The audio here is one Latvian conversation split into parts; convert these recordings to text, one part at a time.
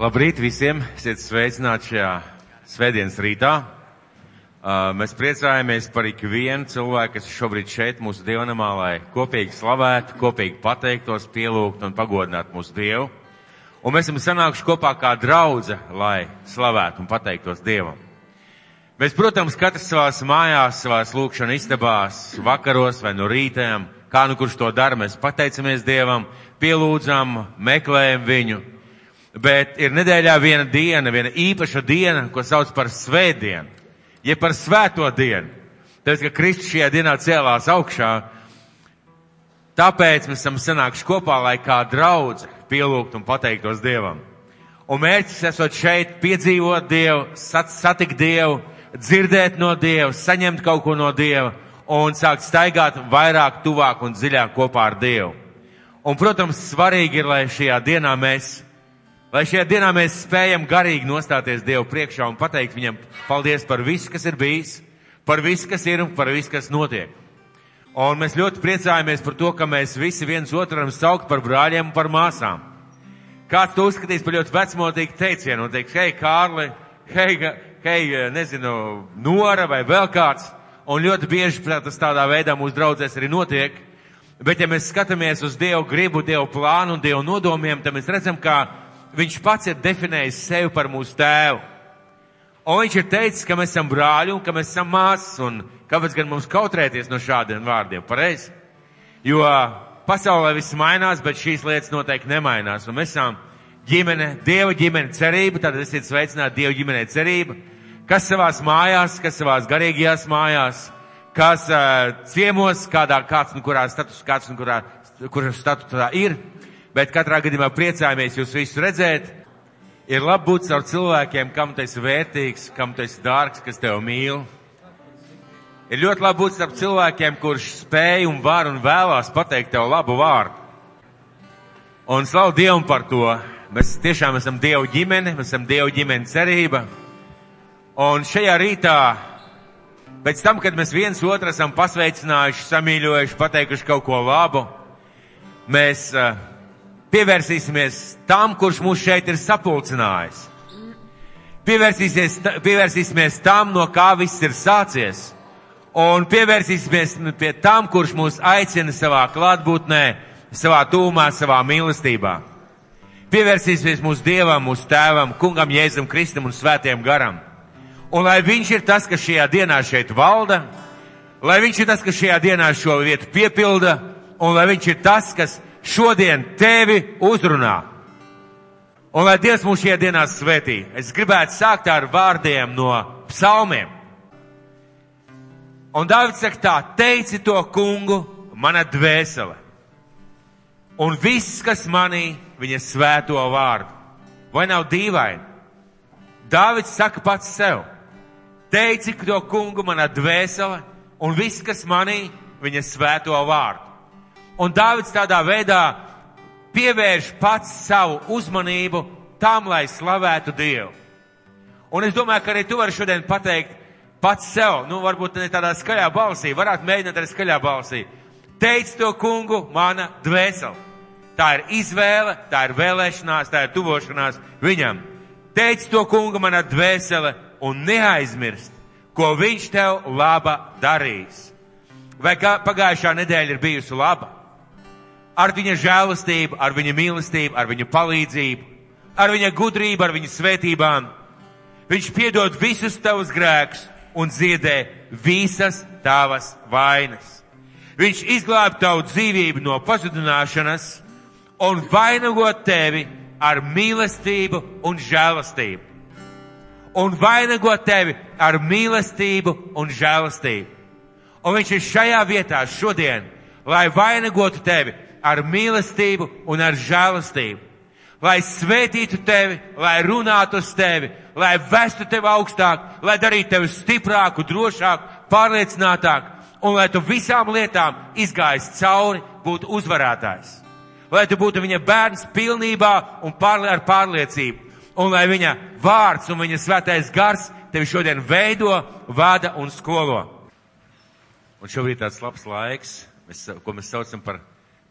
Labrīt visiem! Esiet sveicināti šajā svētdienas rītā. Uh, mēs priecājamies par ikvienu cilvēku, kas šobrīd šeit mūsu dievnamā, lai kopīgi slavētu, kopīgi pateiktos, pielūgtu un pagodinātu mūsu Dievu. Un mēs esam sanākuši kopā kā draudze, lai slavētu un pateiktos Dievam. Mēs, protams, katrs savās mājās, savās lūkšana istabās, vakaros vai no rītēm, kā nu kurš to dara, mēs pateicamies Dievam, pielūdzam, meklējam viņu. Bet ir nedēļā viena diena, viena īpaša diena, ko sauc par svētdienu ja par svēto dienu. Tāpēc, ka Kristus šajā dienā cēlās augšā, tāpēc mēs esam sanākuši kopā, lai kā draudz pielūgt un pateiktos Dievam. Un mērķis esot šeit piedzīvot Dievu, sat, satikt Dievu, dzirdēt no Dieva, saņemt kaut ko no Dieva un sākt staigāt vairāk, tuvāk un dziļāk kopā ar Dievu. Un, protams, svarīgi ir, lai šajā dienā mēs Lai šajā dienā mēs spējam garīgi nostāties Dievu priekšā un pateikt viņam paldies par visu, kas ir bijis, par visu, kas ir un par visu, kas notiek. Un mēs ļoti priecājamies par to, ka mēs visi viens otru varam saukt par brāļiem un par māsām. Kāds to uzskatīs par ļoti vecmotīgu teicienu un teiks, hei, Kārli, hei, hei, nezinu, Nora vai vēl kāds. Un ļoti bieži tas tādā veidā mūsu draudzēs arī notiek. Bet ja mēs skatāmies uz Dievu gribu, Dievu plānu un Dievu nodomiem, tad mēs redzam, ka viņš pats ir definējis sevi par mūsu tēvu. Un viņš ir teicis, ka mēs esam brāļi un ka mēs esam māsas, un kāpēc gan mums kautrēties no šādiem vārdiem? Pareizi? Jo pasaulē viss mainās, bet šīs lietas noteikti nemainās, un mēs esam ģimene, Dieva ģimene cerība, tad esiet sveicināti Dieva ģimenē cerība, kas savās mājās, kas savās garīgajās mājās, kas uh, ciemos, kādā kāds, nu kurā status, kāds, nu kurā, kurā statusā ir, bet katrā gadījumā priecājamies jūs visus redzēt. Ir labi būt ar cilvēkiem, kam tu esi vērtīgs, kam tu esi dārgs, kas tev mīl. Ir ļoti labi būt ar cilvēkiem, kurš spēj un var un vēlās pateikt tev labu vārdu. Un slavu Dievam par to. Mēs tiešām esam Dievu ģimene, mēs esam Dievu ģimene cerība. Un šajā rītā, pēc tam, kad mēs viens otru esam pasveicinājuši, samīļojuši, pateikuši kaut ko labu, mēs uh, Pievērsīsimies tam, kurš mūs šeit ir sapulcinājis. Pievērsīsimies tam, no kā viss ir sācies. Un pievērsīsimies pie tam, kurš mūs aicina savā klātbūtnē, savā tūmā, savā mīlestībā. Pievērsīsimies mūsu Dievam, mūsu Tēvam, Kungam, Jēzum, Kristum un Svētiem garam. Un lai Viņš ir tas, kas šajā dienā šeit valda, lai Viņš ir tas, kas šajā dienā šo vietu piepilda, un lai Viņš ir tas, kas šodien tevi uzrunā. Un lai Dievs mūs šajā dienā svētī, es gribētu sākt ar vārdiem no psalmiem. Un Dāvids saka tā, teici to kungu, mana dvēsele. Un viss, kas manī, viņa svēto vārdu. Vai nav dīvaini? Dāvids saka pats sev, teici to kungu, mana dvēsele, un viss, kas manī, viņa svēto vārdu. Un Dāvids tādā veidā pievērš pats savu uzmanību tam, lai slavētu Dievu. Un es domāju, ka arī tu vari šodien pateikt pats sev, nu varbūt ne tādā skaļā balsī, varētu mēģināt arī skaļā balsī. Teic to kungu, mana dvēsele. Tā ir izvēle, tā ir vēlēšanās, tā ir tuvošanās viņam. Teic to kungu, mana dvēsele, un neaizmirst, ko viņš tev laba darīs. Vai pagājušā nedēļa ir bijusi laba? Ar viņa žēlastību, ar viņa mīlestību, ar viņa palīdzību, ar viņa gudrību, ar viņa svētībām. Viņš piedod visus tavus grēkus un dziedē visas tavas vainas. Viņš izglāb tavu dzīvību no pazudināšanas un vainago tevi ar mīlestību un žēlastību. Un vainago tevi ar mīlestību un žēlastību. Un viņš ir šajā vietā šodien, lai vainagotu tevi ar mīlestību un ar žēlastību. Lai svētītu tevi, lai runātu uz tevi, lai vestu tevi augstāk, lai darītu tevi stiprāku, drošāku, pārliecinātāku, un lai tu visām lietām izgājis cauri, būtu uzvarētājs. Lai tu būtu viņa bērns pilnībā un pārli ar pārliecību, un lai viņa vārds un viņa svētais gars tevi šodien veido, vada un skolo. Un šobrīd tāds labs laiks, mēs, ko mēs saucam par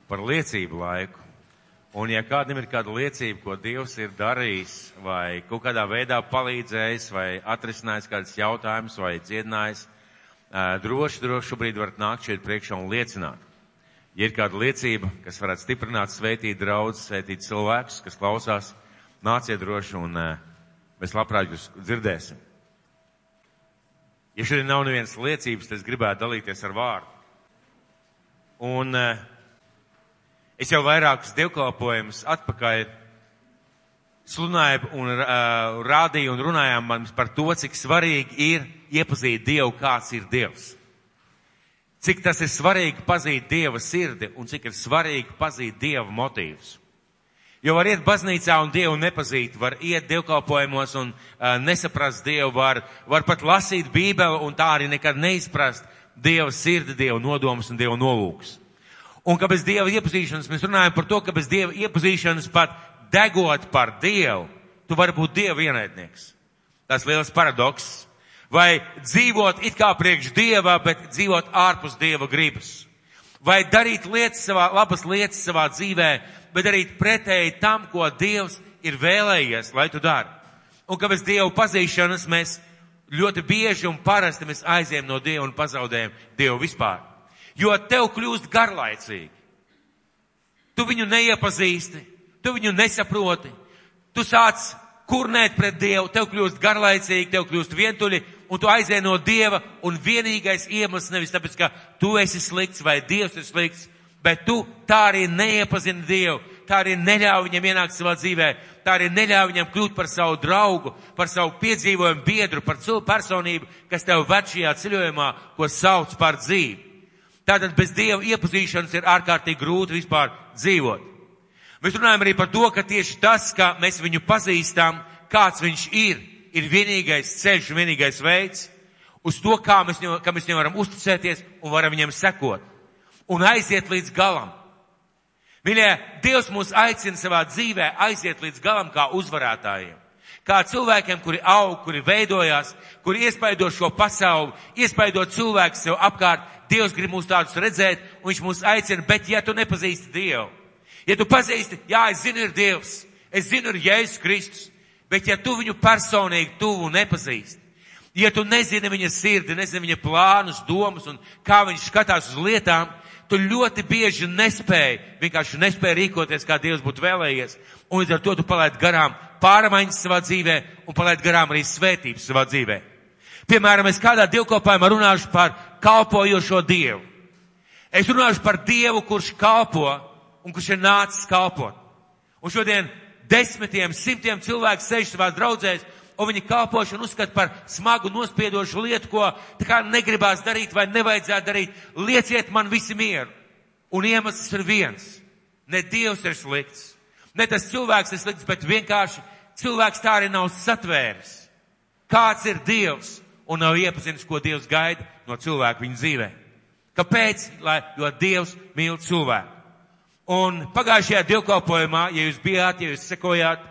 par liecību laiku. Un ja kādam ir kāda liecība, ko Dievs ir darījis, vai kaut kādā veidā palīdzējis, vai atrisinājis kādas jautājumus, vai dziedinājis, droši, droši šobrīd varat nākt šeit priekšā un liecināt. Ja ir kāda liecība, kas varētu stiprināt, svētīt draudz, svētīt cilvēkus, kas klausās, nāciet droši un mēs labprāt jūs dzirdēsim. Ja šodien nav nevienas liecības, tad es gribētu dalīties ar vārdu. Un uh, Es jau vairākus dievkalpojumus atpakaļ slunāju un uh, rādīju un runājām man par to, cik svarīgi ir iepazīt Dievu, kāds ir Dievs. Cik tas ir svarīgi pazīt Dieva sirdi un cik ir svarīgi pazīt Dieva motīvus. Jo var iet baznīcā un Dievu nepazīt, var iet dievkalpojumos un uh, nesaprast Dievu, var, var pat lasīt Bībeli un tā arī nekad neizprast Dieva sirdi, Dieva nodomus un Dieva nolūks. Un ka bez Dieva iepazīšanas mēs runājam par to, ka bez Dieva iepazīšanas pat degot par Dievu, tu vari būt Dieva ienaidnieks. Tas liels paradoks. Vai dzīvot it kā priekš Dieva, bet dzīvot ārpus Dieva gribas. Vai darīt lietas savā, labas lietas savā dzīvē, bet darīt pretēji tam, ko Dievs ir vēlējies, lai tu dari. Un ka bez Dieva pazīšanas mēs ļoti bieži un parasti mēs aiziem no Dieva un pazaudējam Dievu vispār jo tev kļūst garlaicīgi. Tu viņu neiepazīsti, tu viņu nesaproti, tu sāc kurnēt pret Dievu, tev kļūst garlaicīgi, tev kļūst vientuļi, un tu aizēj no Dieva, un vienīgais iemesls nevis tāpēc, ka tu esi slikts vai Dievs ir slikts, bet tu tā arī neiepazini Dievu, tā arī neļauj viņam ienākt savā dzīvē, tā arī neļauj viņam kļūt par savu draugu, par savu piedzīvojumu biedru, par cilvēku personību, kas tev ved šajā ceļojumā, ko sauc par dzīvi. Tātad bez Dieva iepazīšanas ir ārkārtīgi grūti vispār dzīvot. Mēs runājam arī par to, ka tieši tas, ka mēs viņu pazīstam, kāds viņš ir, ir vienīgais ceļš, vienīgais veids uz to, kā mēs, viņu, kā mēs viņam varam uzticēties un varam viņam sekot. Un aiziet līdz galam. Mīļie, Dievs mūs aicina savā dzīvē aiziet līdz galam kā uzvarētājiem kā cilvēkiem, kuri aug, kuri veidojās, kuri iespaido šo pasauli, iespaido cilvēku sev apkārt. Dievs grib mūs tādus redzēt, un viņš mūs aicina, bet ja tu nepazīsti Dievu, ja tu pazīsti, jā, es zinu, ir Dievs, es zinu, ir Jēzus Kristus, bet ja tu viņu personīgi tuvu nepazīsti, ja tu nezini viņa sirdi, nezini viņa plānus, domas un kā viņš skatās uz lietām, tu ļoti bieži nespēji, vienkārši nespēji rīkoties, kā Dievs būtu vēlējies, un līdz ar to tu palaid garām pārmaiņas savā dzīvē un palaid garām arī svētības savā dzīvē. Piemēram, es kādā dievkopājumā runāšu par kalpojošo Dievu. Es runāšu par Dievu, kurš kalpo un kurš ir nācis kalpot. Un šodien desmitiem, simtiem cilvēku sēž savās draudzēs un viņi kalpošanu uzskata par smagu nospiedošu lietu, ko tā kā negribās darīt vai nevajadzētu darīt. Lieciet man visi mieru. Un iemesls ir viens. Ne Dievs ir slikts. Ne tas cilvēks ir slikts, bet vienkārši cilvēks tā arī nav satvēris. Kāds ir Dievs un nav iepazinis, ko Dievs gaida no cilvēka viņa dzīvē. Kāpēc? Lai, jo Dievs mīl cilvēku. Un pagājušajā dievkalpojumā, ja jūs bijāt, ja jūs sekojāt,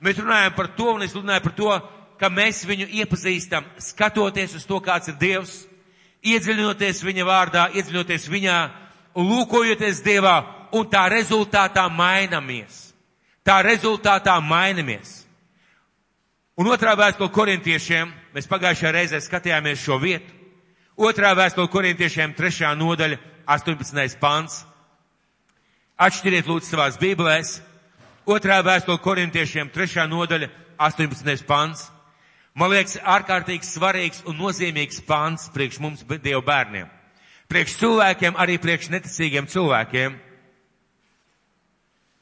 Mēs runājam par to, un es runāju par to, ka mēs viņu iepazīstam, skatoties uz to, kāds ir Dievs, iedziļinoties viņa vārdā, iedziļinoties viņā, lūkojoties Dievā, un tā rezultātā mainamies. Tā rezultātā mainamies. Un otrā vēstule korintiešiem, mēs pagājušajā reizē skatījāmies šo vietu. Otrā vēstule korintiešiem, trešā nodaļa, 18. pants. Atšķiriet lūdzu savās bībelēs. Otrā vēstule korintiešiem, trešā nodaļa, 18. pants. Man liekas, ārkārtīgi svarīgs un nozīmīgs pants priekš mums, Dievu bērniem. Priekš cilvēkiem, arī priekš neticīgiem cilvēkiem.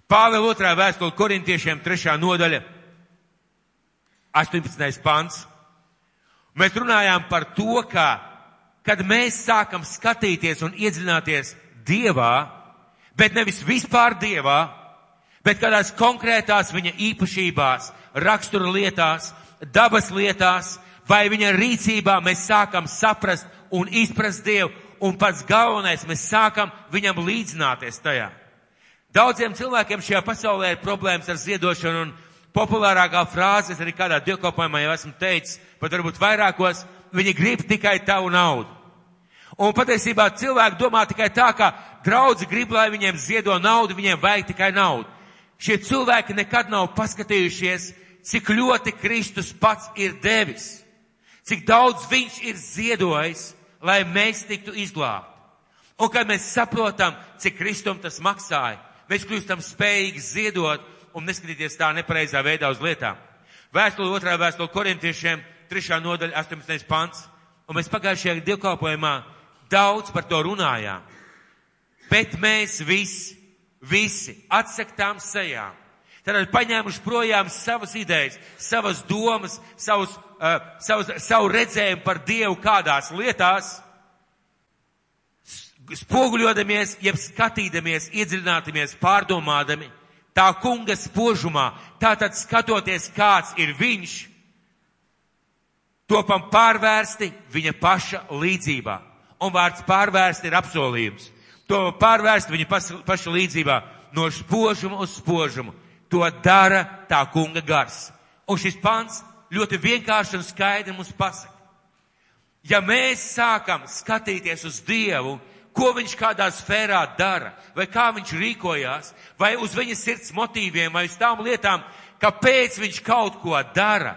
Pāvela otrā vēstule korintiešiem, trešā nodaļa, 18. pants. Mēs runājām par to, ka, kad mēs sākam skatīties un iedziļināties Dievā, bet nevis vispār Dievā, bet kādās konkrētās viņa īpašībās, rakstura lietās, dabas lietās, vai viņa rīcībā mēs sākam saprast un izprast Dievu, un pats galvenais, mēs sākam viņam līdzināties tajā. Daudziem cilvēkiem šajā pasaulē ir problēmas ar ziedošanu, un populārākā frāze, es arī kādā dievkalpojumā jau esmu teicis, pat varbūt vairākos, viņi grib tikai tavu naudu. Un patiesībā cilvēki domā tikai tā, ka draudzi grib, lai viņiem ziedo naudu, viņiem vajag tikai naudu. Šie cilvēki nekad nav paskatījušies, cik ļoti Kristus pats ir devis, cik daudz viņš ir ziedojis, lai mēs tiktu izglābti. Un kad mēs saprotam, cik Kristum tas maksāja, mēs kļūstam spējīgi ziedot un neskatīties tā nepareizā veidā uz lietām. Vēstule otrā vēstule korintiešiem, trešā nodaļa, 18. pants. Un mēs pagājušajā dievkalpojumā daudz par to runājām. Bet mēs visi, visi atsektām sejām. Tad paņēmuši projām savas idejas, savas domas, savus, uh, savus, savu redzējumu par Dievu kādās lietās, spoguļodamies, jeb skatīdamies, iedziļinādamies, pārdomādami tā kunga spožumā, tātad skatoties, kāds ir viņš, topam pārvērsti viņa paša līdzībā. Un vārds pārvērst ir apsolījums. To pārvērst viņa paša līdzībā no spožuma uz spožumu. To dara tā kunga gars. Un šis pants ļoti vienkārši un skaidri mums pasaka. Ja mēs sākam skatīties uz Dievu ko viņš kādā sfērā dara, vai kā viņš rīkojās, vai uz viņa sirds motīviem, vai uz tām lietām, kāpēc viņš kaut ko dara.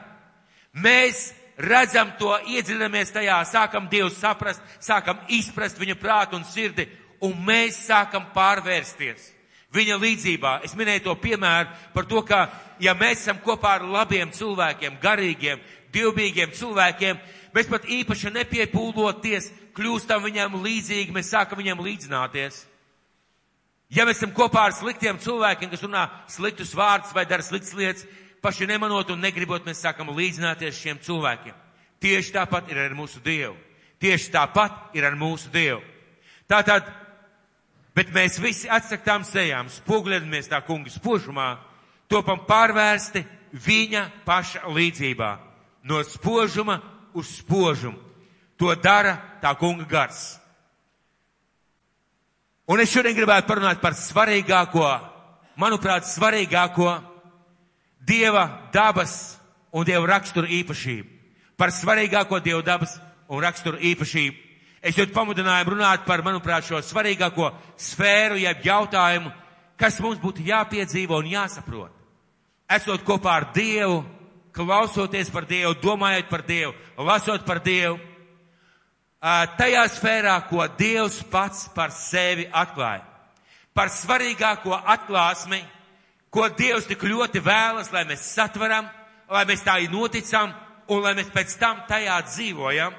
Mēs redzam to, iedziļinamies tajā, sākam Dievu saprast, sākam izprast viņa prātu un sirdi, un mēs sākam pārvērsties viņa līdzībā. Es minēju to piemēru par to, ka, ja mēs esam kopā ar labiem cilvēkiem, garīgiem, divbīgiem cilvēkiem, mēs pat īpaši nepiepūloties, kļūstam viņam līdzīgi, mēs sākam viņam līdzināties. Ja mēs esam kopā ar sliktiem cilvēkiem, kas runā sliktus vārdus vai dara sliktas lietas, paši nemanot un negribot, mēs sākam līdzināties šiem cilvēkiem. Tieši tāpat ir ar mūsu Dievu. Tieši tāpat ir ar mūsu Dievu. Tātad, bet mēs visi atsaktām sejām, spoguļamies tā kunga spožumā, topam pārvērsti viņa paša līdzībā. No spožuma uz spožumu. To dara tā kunga gars. Un es šodien gribētu parunāt par svarīgāko, manuprāt, svarīgāko Dieva dabas un Dieva rakstura īpašību. Par svarīgāko Dieva dabas un rakstura īpašību. Es jūtu pamudinājumu runāt par, manuprāt, šo svarīgāko sfēru, jeb jautājumu, kas mums būtu jāpiedzīvo un jāsaprot. Esot kopā ar Dievu, klausoties par Dievu, domājot par Dievu, lasot par Dievu, tajā sfērā, ko Dievs pats par sevi atklāja. Par svarīgāko atklāsmi, ko Dievs tik ļoti vēlas, lai mēs satveram, lai mēs tā noticam un lai mēs pēc tam tajā dzīvojam.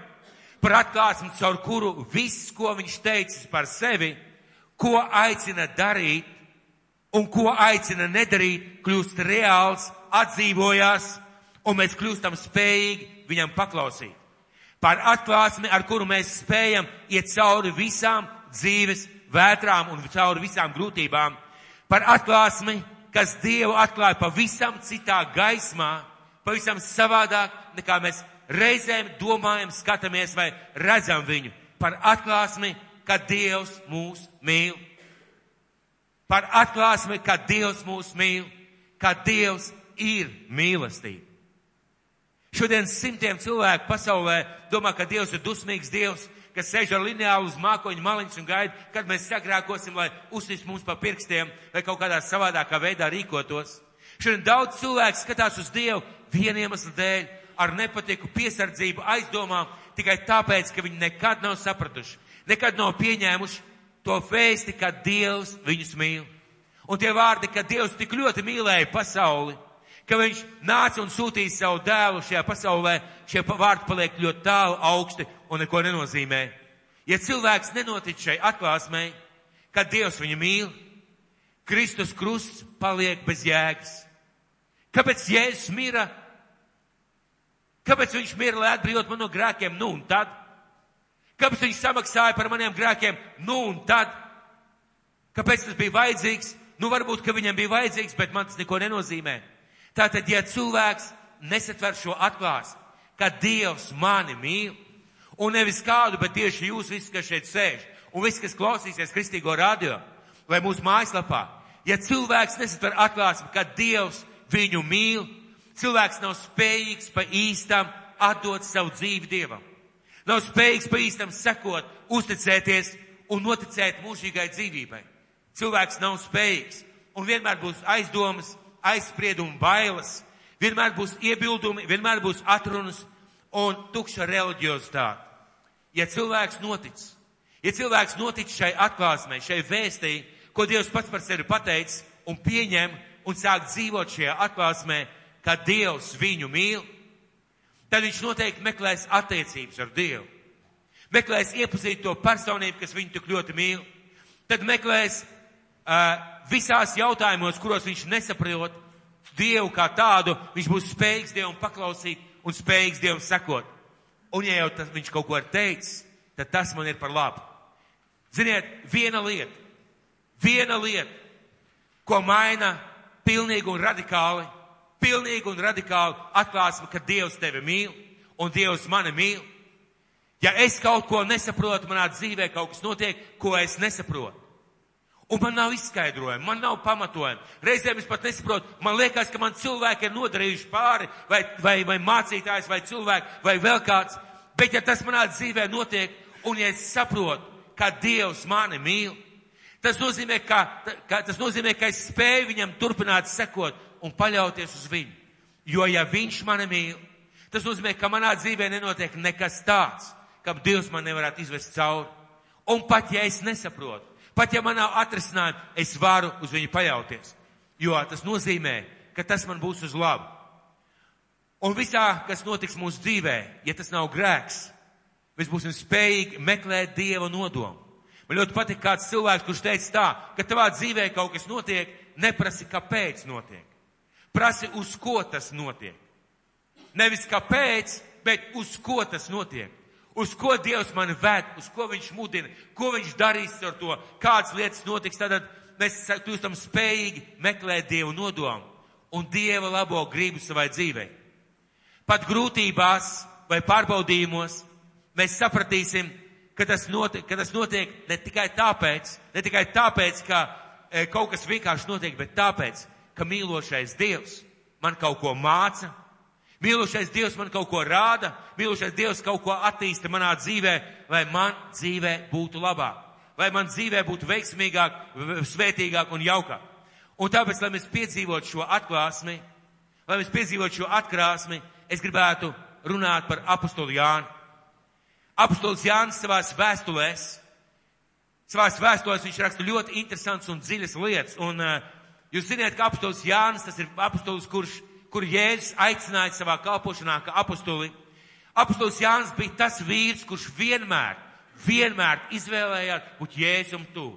Par atklāsmi, caur kuru viss, ko viņš teicis par sevi, ko aicina darīt un ko aicina nedarīt, kļūst reāls, atdzīvojās un mēs kļūstam spējīgi viņam paklausīt. Par atklāsmi, ar kuru mēs spējam iet cauri visām dzīves vētrām un cauri visām grūtībām. Par atklāsmi, kas Dievu atklāja pavisam citā gaismā, pavisam savādāk, nekā mēs reizēm domājam, skatāmies vai redzam viņu. Par atklāsmi, ka Dievs mūs mīl. Par atklāsmi, ka Dievs mūs mīl, ka Dievs ir mīlestība. Šodien simtiem cilvēku pasaulē domā, ka Dievs ir dusmīgs Dievs, kas sēž ar lineālu uz mākoņu maliņas un gaida, kad mēs sagrākosim, lai uzsist mums pa pirkstiem vai kaut kādā savādākā veidā rīkotos. Šodien daudz cilvēku skatās uz Dievu viena iemesla dēļ, ar nepatiku, piesardzību, aizdomām, tikai tāpēc, ka viņi nekad nav sapratuši, nekad nav pieņēmuši to vēsti, ka Dievs viņus mīl. Un tie vārdi, ka Dievs tik ļoti mīlēja pasauli, ka viņš nāca un sūtīja savu dēlu šajā pasaulē, šie vārdi paliek ļoti tālu augsti un neko nenozīmē. Ja cilvēks nenotic šai atklāsmē, ka Dievs viņu mīl, Kristus krusts paliek bez jēgas. Kāpēc Jēzus mira? Kāpēc viņš mira, lai atbrīvot man no grēkiem? Nu un tad? Kāpēc viņš samaksāja par maniem grēkiem? Nu un tad? Kāpēc tas bija vajadzīgs? Nu, varbūt, ka viņam bija vajadzīgs, bet man tas neko nenozīmē. Tātad, ja cilvēks nesatver šo atklāsmi, ka Dievs mani mīl, un nevis kādu, bet tieši jūs visi, kas šeit sēž, un visi, kas klausīsies Kristīgo radio vai mūsu mājaslapā, ja cilvēks nesatver atklāsmi, ka Dievs viņu mīl, cilvēks nav spējīgs pa īstam atdot savu dzīvi Dievam. Nav spējīgs pa īstam sekot, uzticēties un noticēt mūžīgai dzīvībai. Cilvēks nav spējīgs. un vienmēr būs aizdomas, aizspriedumi, bailes, vienmēr būs iebildumi, vienmēr būs atrunas un tukša reliģiozitāte. Ja cilvēks notic, ja cilvēks notic šai atklāsmei, šai vēstī, ko Dievs pats par sevi pateicis un pieņem un sāk dzīvot šajā atklāsmē, ka Dievs viņu mīl, tad viņš noteikti meklēs attiecības ar Dievu. Meklēs iepazīt to personību, kas viņu tik ļoti mīl. Tad meklēs visās jautājumos, kuros viņš nesaprot Dievu kā tādu, viņš būs spējīgs Dievam paklausīt un spējīgs Dievam sekot. Un ja jau tas, viņš kaut ko ir teicis, tad tas man ir par labu. Ziniet, viena lieta, viena lieta, ko maina pilnīgi un radikāli, pilnīgi un radikāli atklāsme, ka Dievs tevi mīl un Dievs mani mīl. Ja es kaut ko nesaprotu, manā dzīvē kaut kas notiek, ko es nesaprotu. Un man nav izskaidrojumu, man nav pamatojumu. Reizēm es pat nesaprotu, man liekas, ka man cilvēki ir nodarījuši pāri, vai, vai, vai mācītājs, vai cilvēki, vai vēl kāds. Bet ja tas manā dzīvē notiek, un ja es saprotu, ka Dievs mani mīl, tas nozīmē, ka, ka, tas nozīmē, ka es spēju viņam turpināt sekot un paļauties uz viņu. Jo ja viņš mani mīl, tas nozīmē, ka manā dzīvē nenotiek nekas tāds, kam Dievs man nevarētu izvest cauri. Un pat ja es nesaprotu, Pat ja man nav atrisinājumi, es varu uz viņu paļauties. Jo tas nozīmē, ka tas man būs uz labu. Un visā, kas notiks mūsu dzīvē, ja tas nav grēks, mēs būsim spējīgi meklēt Dieva nodomu. Man ļoti patīk kāds cilvēks, kurš teica tā, ka tavā dzīvē kaut kas notiek, neprasi, kāpēc notiek. Prasi, uz ko tas notiek. Nevis kāpēc, bet uz ko tas notiek. Uz ko Dievs mani ved, uz ko Viņš mudina, ko Viņš darīs ar to, kādas lietas notiks. Tad mēs kļūstam spējīgi meklēt Dievu nodomu un Dieva labo gribu savai dzīvei. Pat grūtībās vai pārbaudījumos mēs sapratīsim, ka tas, notiek, ka tas notiek ne tikai tāpēc, ne tikai tāpēc, ka e, kaut kas vienkārši notiek, bet tāpēc, ka mīlošais Dievs man kaut ko māca, Mīlušais Dievs man kaut ko rāda, mīlušais Dievs kaut ko attīsta manā dzīvē, lai man dzīvē būtu labāk, lai man dzīvē būtu veiksmīgāk, svētīgāk un jaukāk. Un tāpēc, lai mēs piedzīvotu šo atklāsmi, lai mēs piedzīvotu šo atklāsmi, es gribētu runāt par apostolu Jānu. Apostols Jānis savās vēstulēs, savās vēstulēs viņš raksta ļoti interesants un dziļas lietas. Un uh, jūs zināt, ka apostols Jānis, tas ir apostols, kurš kur Jēzus aicināja savā kalpošanā kā apostuli. Apostols Jānis bija tas vīrs, kurš vienmēr, vienmēr izvēlējās būt Jēzum tu.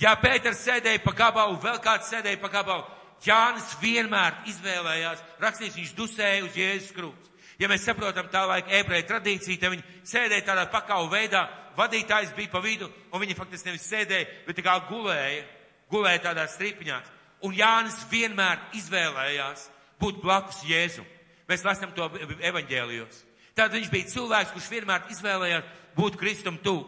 Ja Pēters sēdēja pa gabalu, vēl kāds sēdēja pa gabalu, Jānis vienmēr izvēlējās, rakstīs, viņš dusēja uz Jēzus krūts. Ja mēs saprotam tā laika ebreju tradīciju, tad viņi sēdēja tādā pakavu veidā, vadītājs bija pa vidu, un viņi faktiski nevis sēdēja, bet tā kā gulēja, gulēja tādās stripiņās. Un Jānis vienmēr izvēlējās būt blakus Jēzum. Mēs lasām to evaņģēlijos. Tad viņš bija cilvēks, kurš vienmēr izvēlējās būt Kristum tuvu,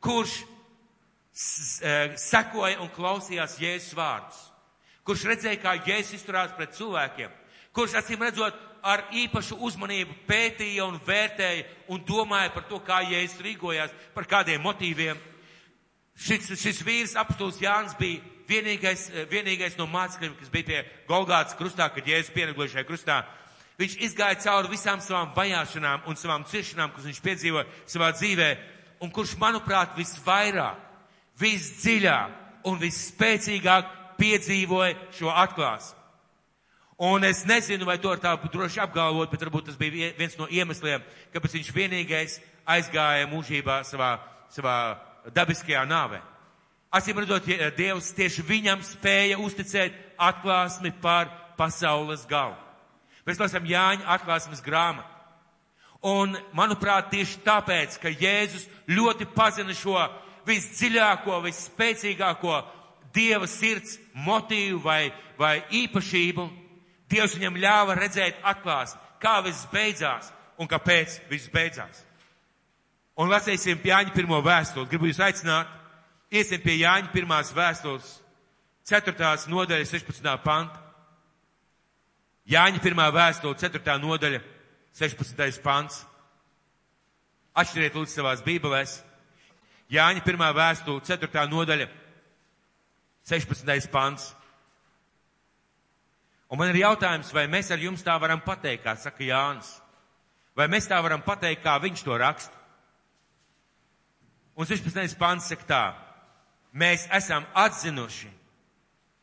kurš e, sekoja un klausījās Jēzus vārdus, kurš redzēja, kā Jēzus izturās pret cilvēkiem, kurš acīm redzot ar īpašu uzmanību pētīja un vērtēja un domāja par to, kā Jēzus rīkojās, par kādiem motīviem. Šis, šis vīrs, apstults Jānis, bija vienīgais, eh, vienīgais no mācekļiem, kas bija pie Golgātas krustā, kad Jēzus pienagloja šajā krustā. Viņš izgāja cauri visām savām vajāšanām un savām ciešanām, kuras viņš piedzīvoja savā dzīvē, un kurš, manuprāt, visvairāk, visdziļāk un visspēcīgāk piedzīvoja šo atklāsmu. Un es nezinu, vai to tā droši apgalvot, bet varbūt tas bija viens no iemesliem, kāpēc viņš vienīgais aizgāja mūžībā savā, savā dabiskajā nāvē. Acīm redzot, Dievs tieši viņam spēja uzticēt atklāsmi par pasaules galu. Mēs lasām Jāņa atklāsmes grāmatu. Un, manuprāt, tieši tāpēc, ka Jēzus ļoti pazina šo visdziļāko, visspēcīgāko Dieva sirds motīvu vai, vai īpašību, Dievs viņam ļāva redzēt atklāsmi, kā viss beidzās un kāpēc viss beidzās. Un lasīsim Jāņa pirmo vēstuli. Gribu jūs aicināt Iesim pie Jāņa pirmās vēstules, 4. nodaļa, 16. panta. Jāņa pirmā vēstule, 4. nodaļa, 16. pants. Atšķiriet lūdzu savās bībelēs. Jāņa pirmā vēstule, 4. nodaļa, 16. pants. Un man ir jautājums, vai mēs ar jums tā varam pateikt, kā saka Jānis? Vai mēs tā varam pateikt, kā viņš to raksta? Un 16. pants saka tā, mēs esam atzinuši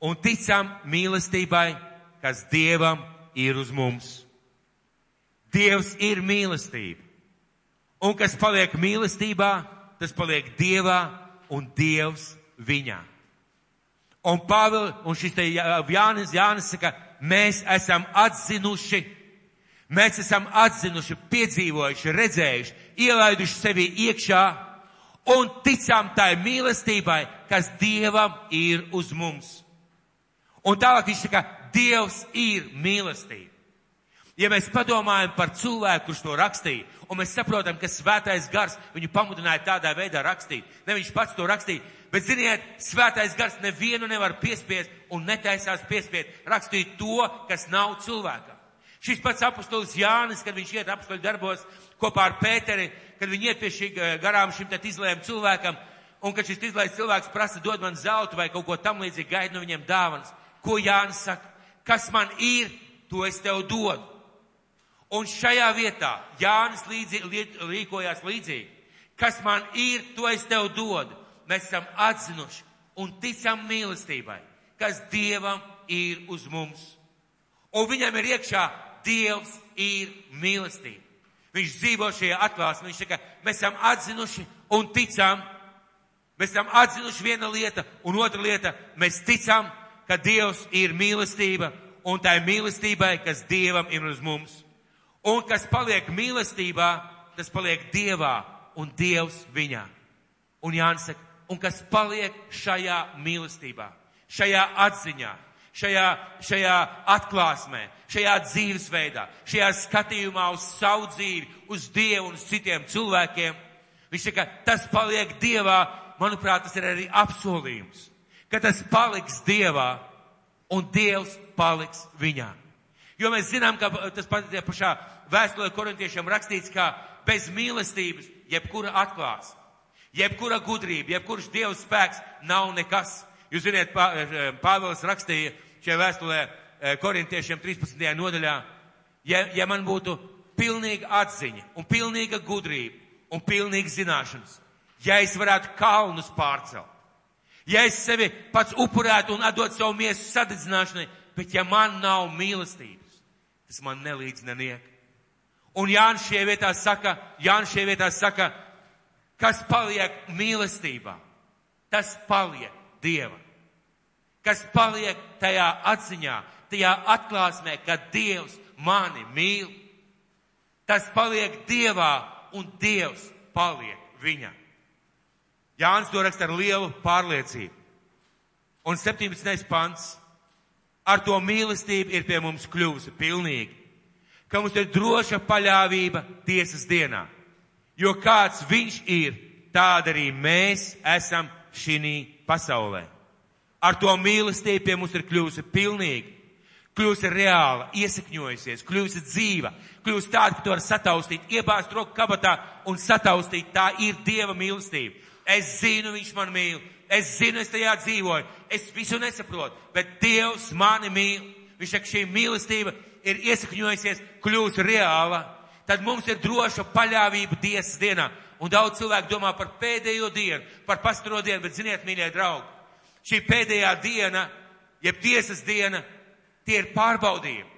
un ticam mīlestībai, kas Dievam ir uz mums. Dievs ir mīlestība. Un kas paliek mīlestībā, tas paliek Dievā un Dievs viņā. Un Pāvils, un šis te Jānis, Jānis saka, mēs esam atzinuši, mēs esam atzinuši, piedzīvojuši, redzējuši, ielaiduši sevi iekšā un ticām tai mīlestībai, kas Dievam ir uz mums. Un tālāk viņš saka, Dievs ir mīlestība. Ja mēs padomājam par cilvēku, kurš to rakstīja, un mēs saprotam, ka svētais gars viņu pamudināja tādā veidā rakstīt, ne viņš pats to rakstīja, bet ziniet, svētais gars nevienu nevar piespiest un netaisās piespiest rakstīt to, kas nav cilvēkam. Šis pats apustulis Jānis, kad viņš iet apustuļu darbos kopā ar Pēteri, kad viņi iet pie šī eh, garām šim tad izlējam cilvēkam, un kad šis izlējs cilvēks prasa dod man zeltu vai kaut ko tam līdzīgi, gaida no viņiem dāvanas. Ko Jānis saka? Kas man ir, to es tev dodu. Un šajā vietā Jānis līdzi, rīkojās līdzīgi. Kas man ir, to es tev dodu. Mēs esam atzinuši un ticam mīlestībai, kas Dievam ir uz mums. Un viņam ir iekšā Dievs ir mīlestība. Viņš dzīvo šajā atklāsmē. Viņš saka, mēs esam atzinuši un ticam. Mēs esam atzinuši viena lieta un otra lieta. Mēs ticam, ka Dievs ir mīlestība un tā ir mīlestībai, kas Dievam ir uz mums. Un kas paliek mīlestībā, tas paliek Dievā un Dievs viņā. Un Jānis saka, un kas paliek šajā mīlestībā, šajā atziņā, šajā, šajā atklāsmē, šajā dzīvesveidā, šajā skatījumā uz savu dzīvi, uz Dievu un uz citiem cilvēkiem. Viņš saka, tas paliek Dievā, manuprāt, tas ir arī apsolījums, ka tas paliks Dievā un Dievs paliks viņā. Jo mēs zinām, ka tas pat pašā vēstulē korintiešiem rakstīts, ka bez mīlestības jebkura atklās, jebkura gudrība, jebkurš Dieva spēks nav nekas. Jūs ziniet, eh, Pāvils rakstīja šajā vēstulē eh, korintiešiem 13. nodaļā, ja, ja man būtu pilnīga atziņa un pilnīga gudrība un pilnīga zināšanas, ja es varētu kalnus pārcelt, ja es sevi pats upurētu un atdot savu miesu sadedzināšanai, bet ja man nav mīlestības, tas man nelīdz neniek. Un Jānis šajā vietā saka, Jānis šajā vietā saka, kas paliek mīlestībā, tas paliek Dieva. Kas paliek tajā atziņā, tajā atklāsmē, ka Dievs mani mīl. Tas paliek Dievā un Dievs paliek viņa. Jānis to raksta ar lielu pārliecību. Un 17. pants. Ar to mīlestību ir pie mums kļuvusi pilnīgi ka mums ir droša paļāvība tiesas dienā. Jo kāds viņš ir, tāda arī mēs esam šī pasaulē. Ar to mīlestību pie mums ir kļuvusi pilnīga, kļuvusi reāla, iesakņojusies, kļuvusi dzīva, kļuvusi tāda, ka to var sataustīt, iebāzt roku kabatā un sataustīt. Tā ir Dieva mīlestība. Es zinu, viņš man mīl, es zinu, es tajā dzīvoju, es visu nesaprotu, bet Dievs mani mīl. Viņš saka, šī mīlestība ir iesakņojusies, kļūst reāla, tad mums ir droša paļāvība tiesas dienā. Un daudz cilvēku domā par pēdējo dienu, par pastaro dienu, bet ziniet, mīļie draugi, šī pēdējā diena, jeb tiesas diena, tie ir pārbaudījumi.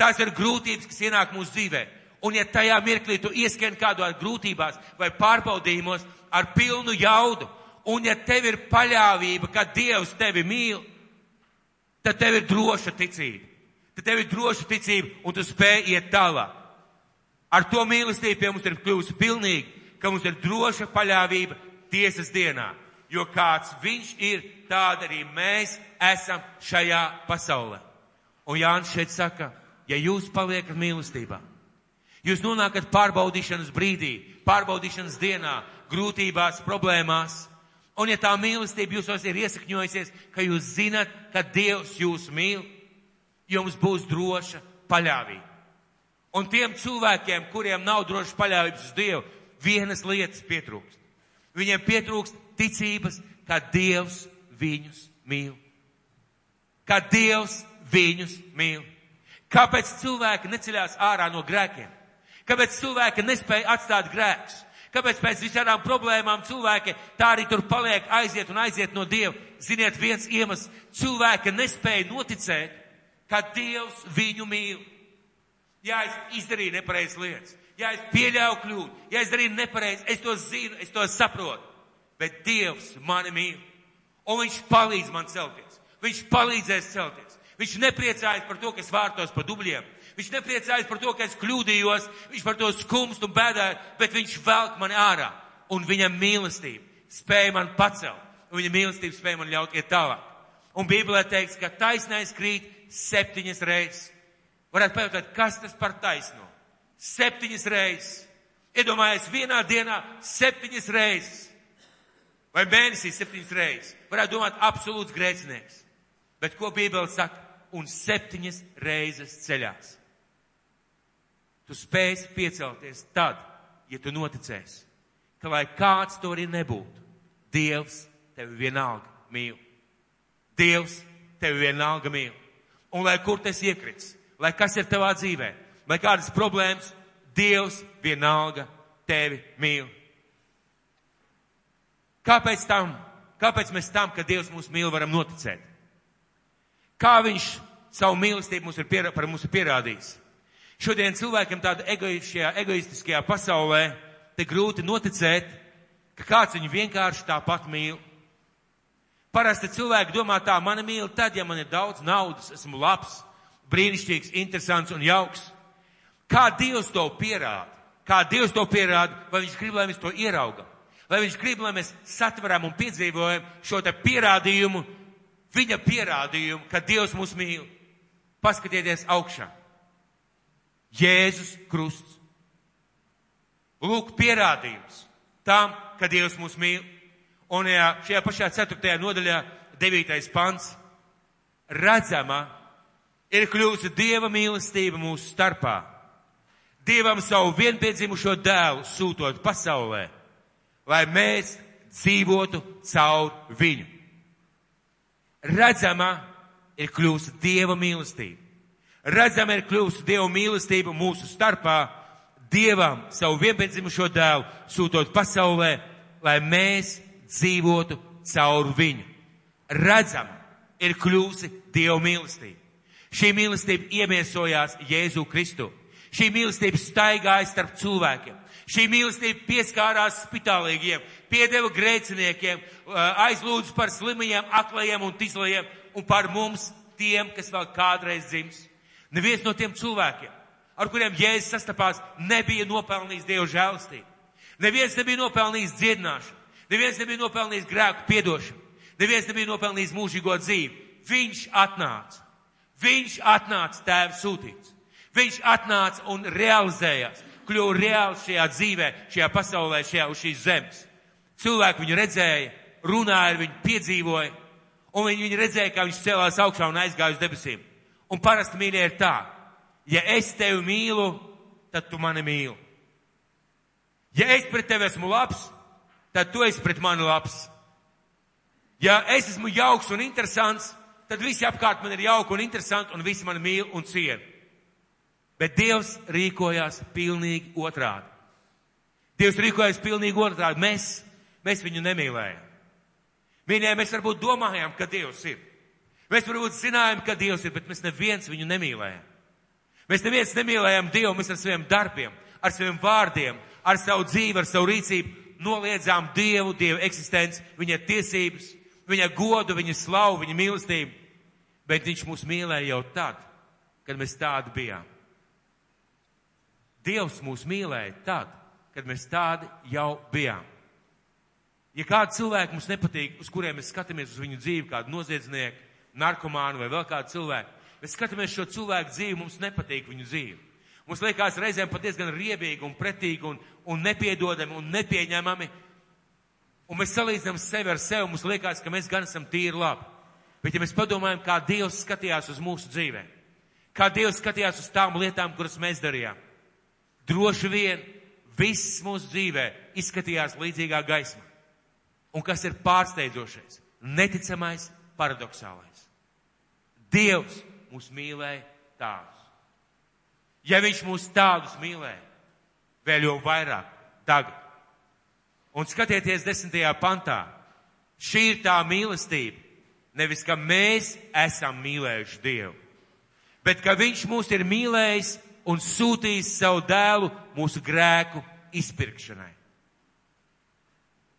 Tās ir grūtības, kas ienāk mūsu dzīvē. Un ja tajā mirklī tu ieskrien kādu ar grūtībās vai pārbaudījumos ar pilnu jaudu, un ja tev ir paļāvība, ka Dievs tevi mīl, tad tev ir droša ticība tad tev ir droša ticība un tu spēj iet tālāk. Ar to mīlestību pie mums ir kļuvusi pilnīgi, ka mums ir droša paļāvība tiesas dienā. Jo kāds viņš ir, tāda arī mēs esam šajā pasaulē. Un Jānis šeit saka, ja jūs paliekat mīlestībā, jūs nonākat pārbaudīšanas brīdī, pārbaudīšanas dienā, grūtībās, problēmās, un ja tā mīlestība jūsos ir iesakņojusies, ka jūs zinat, ka Dievs jūs mīl, jums būs droša paļāvība. Un tiem cilvēkiem, kuriem nav drošas paļāvības uz Dievu, vienas lietas pietrūkst. Viņiem pietrūkst ticības, ka Dievs viņus mīl. Ka Dievs viņus mīl. Kāpēc cilvēki neceļās ārā no grēkiem? Kāpēc cilvēki nespēja atstāt grēkus? Kāpēc pēc visādām problēmām cilvēki tā arī tur paliek, aiziet un aiziet no Dieva? Ziniet, viens iemesls - cilvēki nespēja noticēt, ka Dievs viņu mīl. Ja es izdarīju nepareizas lietas, ja es pieļauju kļūdu, ja es darīju nepareizi, es to zinu, es to saprotu, bet Dievs mani mīl. Un viņš palīdz man celties. Viņš palīdzēs celties. Viņš nepriecājas par to, ka es vārtos pa dubļiem. Viņš nepriecājas par to, ka es kļūdījos, viņš par to skumst un bēdāju, bet viņš velk mani ārā. Un viņa mīlestība spēja man pacelt. Un viņa mīlestība spēja man ļaut iet tālāk. Un Bībelē teiks, ka taisnais krīt septiņas reizes. Varētu pajautāt, kas tas par taisno? Septiņas reizes. Iedomājies vienā dienā septiņas reizes. Vai mēnesī septiņas reizes. Varētu domāt, absolūts grēcinieks. Bet ko Bībele saka? Un septiņas reizes ceļās. Tu spēsi piecelties tad, ja tu noticēsi, ka lai kāds to arī nebūtu, Dievs tevi vienalga mīl. Dievs tevi vienalga mīl. Un lai kur tas iekrits, lai kas ir tavā dzīvē, lai kādas problēmas, Dievs vienalga tevi mīl. Kāpēc tam? Kāpēc mēs tam, ka Dievs mūs mīl, varam noticēt? Kā viņš savu mīlestību mums ir, piera, par mums ir pierādījis? Šodien cilvēkiem tādā egoistiskajā, egoistiskajā pasaulē te grūti noticēt, ka kāds viņu vienkārši tāpat mīl. Parasti cilvēki domā tā, mani mīl tad, ja man ir daudz naudas, esmu labs, brīnišķīgs, interesants un jauks. Kā Dievs to pierāda? Kā Dievs to pierāda, vai viņš grib, lai mēs to ieraugam? Vai viņš grib, lai mēs satveram un piedzīvojam šo te pierādījumu, viņa pierādījumu, ka Dievs mūs mīl? Paskatieties augšā. Jēzus krusts. Lūk, pierādījums tam, ka Dievs mūs mīl. Un jā, šajā pašā ceturtajā nodaļā, devītais pants, redzama ir kļūsi Dieva mīlestība mūsu starpā. Dievam savu vienpiedzimušo dēlu sūtot pasaulē, lai mēs dzīvotu caur viņu. Redzama ir kļūsi Dieva mīlestība redzam ir kļūst Dieva mīlestība mūsu starpā, Dievam savu vienpiedzimušo dēlu sūtot pasaulē, lai mēs dzīvotu caur viņu. Redzam ir kļūsi Dieva mīlestība. Šī mīlestība iemiesojās Jēzu Kristu. Šī mīlestība staigāja starp cilvēkiem. Šī mīlestība pieskārās spitālīgiem, piedeva grēciniekiem, aizlūdz par slimajiem, aklajiem un tislajiem un par mums tiem, kas vēl kādreiz dzims. Neviens no tiem cilvēkiem, ar kuriem Jēzus sastapās, nebija nopelnījis Dievu žēlastību. Neviens nebija nopelnījis dziedināšanu. Neviens nebija nopelnījis grēku piedošanu. Neviens nebija nopelnījis mūžīgo dzīvi. Viņš atnāca. Viņš atnāca tēva sūtīts. Viņš atnāca un realizējās, kļuva reāli šajā dzīvē, šajā pasaulē, šajā uz šīs zemes. Cilvēki viņu redzēja, runāja ar viņu, piedzīvoja, un viņi, viņi redzēja, kā viņš celās augšā un aizgāja uz debesīm. Un parasti mīļie ir tā, ja es tevi mīlu, tad tu mani mīli. Ja es pret tevi esmu labs, tad tu esi pret mani labs. Ja es esmu jauks un interesants, tad visi apkārt man ir jauki un interesanti un visi mani mīl un ciena. Bet Dievs rīkojās pilnīgi otrādi. Dievs rīkojās pilnīgi otrādi. Mēs, mēs viņu nemīlējam. Mīļie, mēs varbūt domājam, ka Dievs ir. Mēs varbūt zinājām, ka Dievs ir, bet mēs neviens viņu nemīlējām. Mēs neviens nemīlējām Dievu, mēs ar saviem darbiem, ar saviem vārdiem, ar savu dzīvi, ar savu rīcību noliedzām Dievu, Dieva eksistenci, viņa tiesības, viņa godu, viņa slavu, viņa mīlestību. Bet viņš mūs mīlēja jau tad, kad mēs tādi bijām. Dievs mūs mīlēja tad, kad mēs tādi jau bijām. Ja kādi cilvēki mums nepatīk, uz kuriem mēs skatāmies uz viņu dzīvi, kādu noziedznieku, narkomānu vai vēl kādu cilvēku. Mēs skatāmies šo cilvēku dzīvi, mums nepatīk viņu dzīve. Mums liekas reizēm pat diezgan riebīgi un pretīgi un, un nepiedodami un nepieņemami. Un mēs salīdzinām sevi ar sevi, mums liekas, ka mēs gan esam tīri labi. Bet ja mēs padomājam, kā Dievs skatījās uz mūsu dzīvēm, kā Dievs skatījās uz tām lietām, kuras mēs darījām, droši vien viss mūsu dzīvē izskatījās līdzīgā gaismā. Un kas ir pārsteidzošais, neticamais, paradoxālais. Dievs mūs mīlēja tādus. Ja viņš mūs tādus mīlēja, vēl jau vairāk tagad. Un skatieties desmitajā pantā. Šī ir tā mīlestība. Nevis, ka mēs esam mīlējuši Dievu, bet ka Viņš mūs ir mīlējis un sūtījis savu dēlu mūsu grēku izpirkšanai.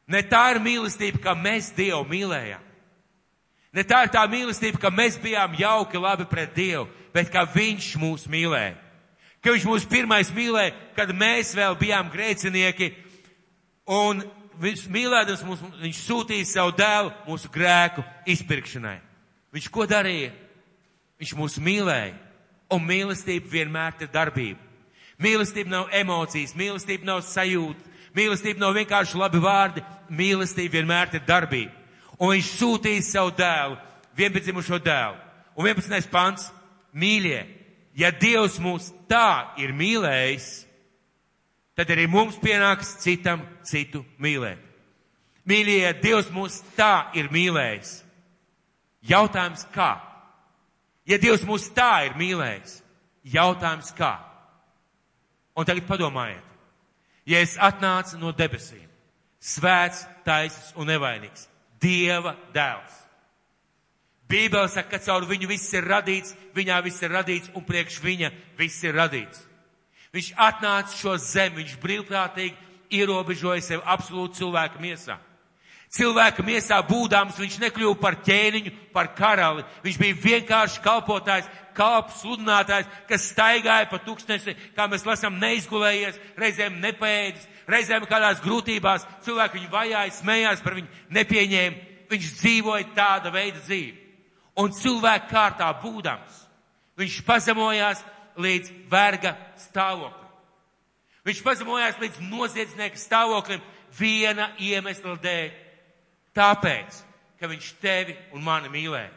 Ne tā ir mīlestība, ka mēs Dievu mīlējām. Ne tā ir tā mīlestība, ka mēs bijām jauki labi pret Dievu, bet ka Viņš mūs mīlēja. Ka Viņš mūs pirmais mīlēja, kad mēs vēl bijām grēcinieki, un Viņš mīlēdams mūs, Viņš sūtīja savu dēlu mūsu grēku izpirkšanai. Viņš ko darīja? Viņš mūs mīlēja, un mīlestība vienmēr ir darbība. Mīlestība nav emocijas, mīlestība nav sajūta, mīlestība nav vienkārši labi vārdi, mīlestība vienmēr ir darbība. Un viņš sūtīja savu dēlu, vienpiedzimušo dēlu. Un 11. pants - mīļie, ja Dievs mūs tā ir mīlējis, tad arī mums pienāks citam citu mīlēt. Mīļie, ja Dievs mūs tā ir mīlējis, jautājums kā? Ja Dievs mūs tā ir mīlējis, jautājums kā? Un tagad padomājiet, ja es atnācu no debesīm, svēts, taisns un nevainīgs, Dieva dēls. Bībele saka, ka caur viņu viss ir radīts, viņā viss ir radīts un priekš viņa viss ir radīts. Viņš atnāca šo zemi, viņš brīvprātīgi ierobežoja sevi absolūti cilvēka miesā. Cilvēka miesā būdams, viņš nekļuva par ķēniņu, par karali. Viņš bija vienkārši kalpotājs, kalps, sludinātājs, kas staigāja pa tūkstnesi, kā mēs lasām, neizgulējies, reizēm nepēdis, reizēm kādās grūtībās. Cilvēki viņu vajāja, smējās par viņu, nepieņēma. Viņš dzīvoja tāda veida dzīvi. Un cilvēku kārtā būdams, viņš pazemojās līdz verga stāvoklim. Viņš pazemojās līdz noziedznieka stāvoklim viena iemesla dēļ. Tāpēc, ka viņš tevi un mani mīlēja.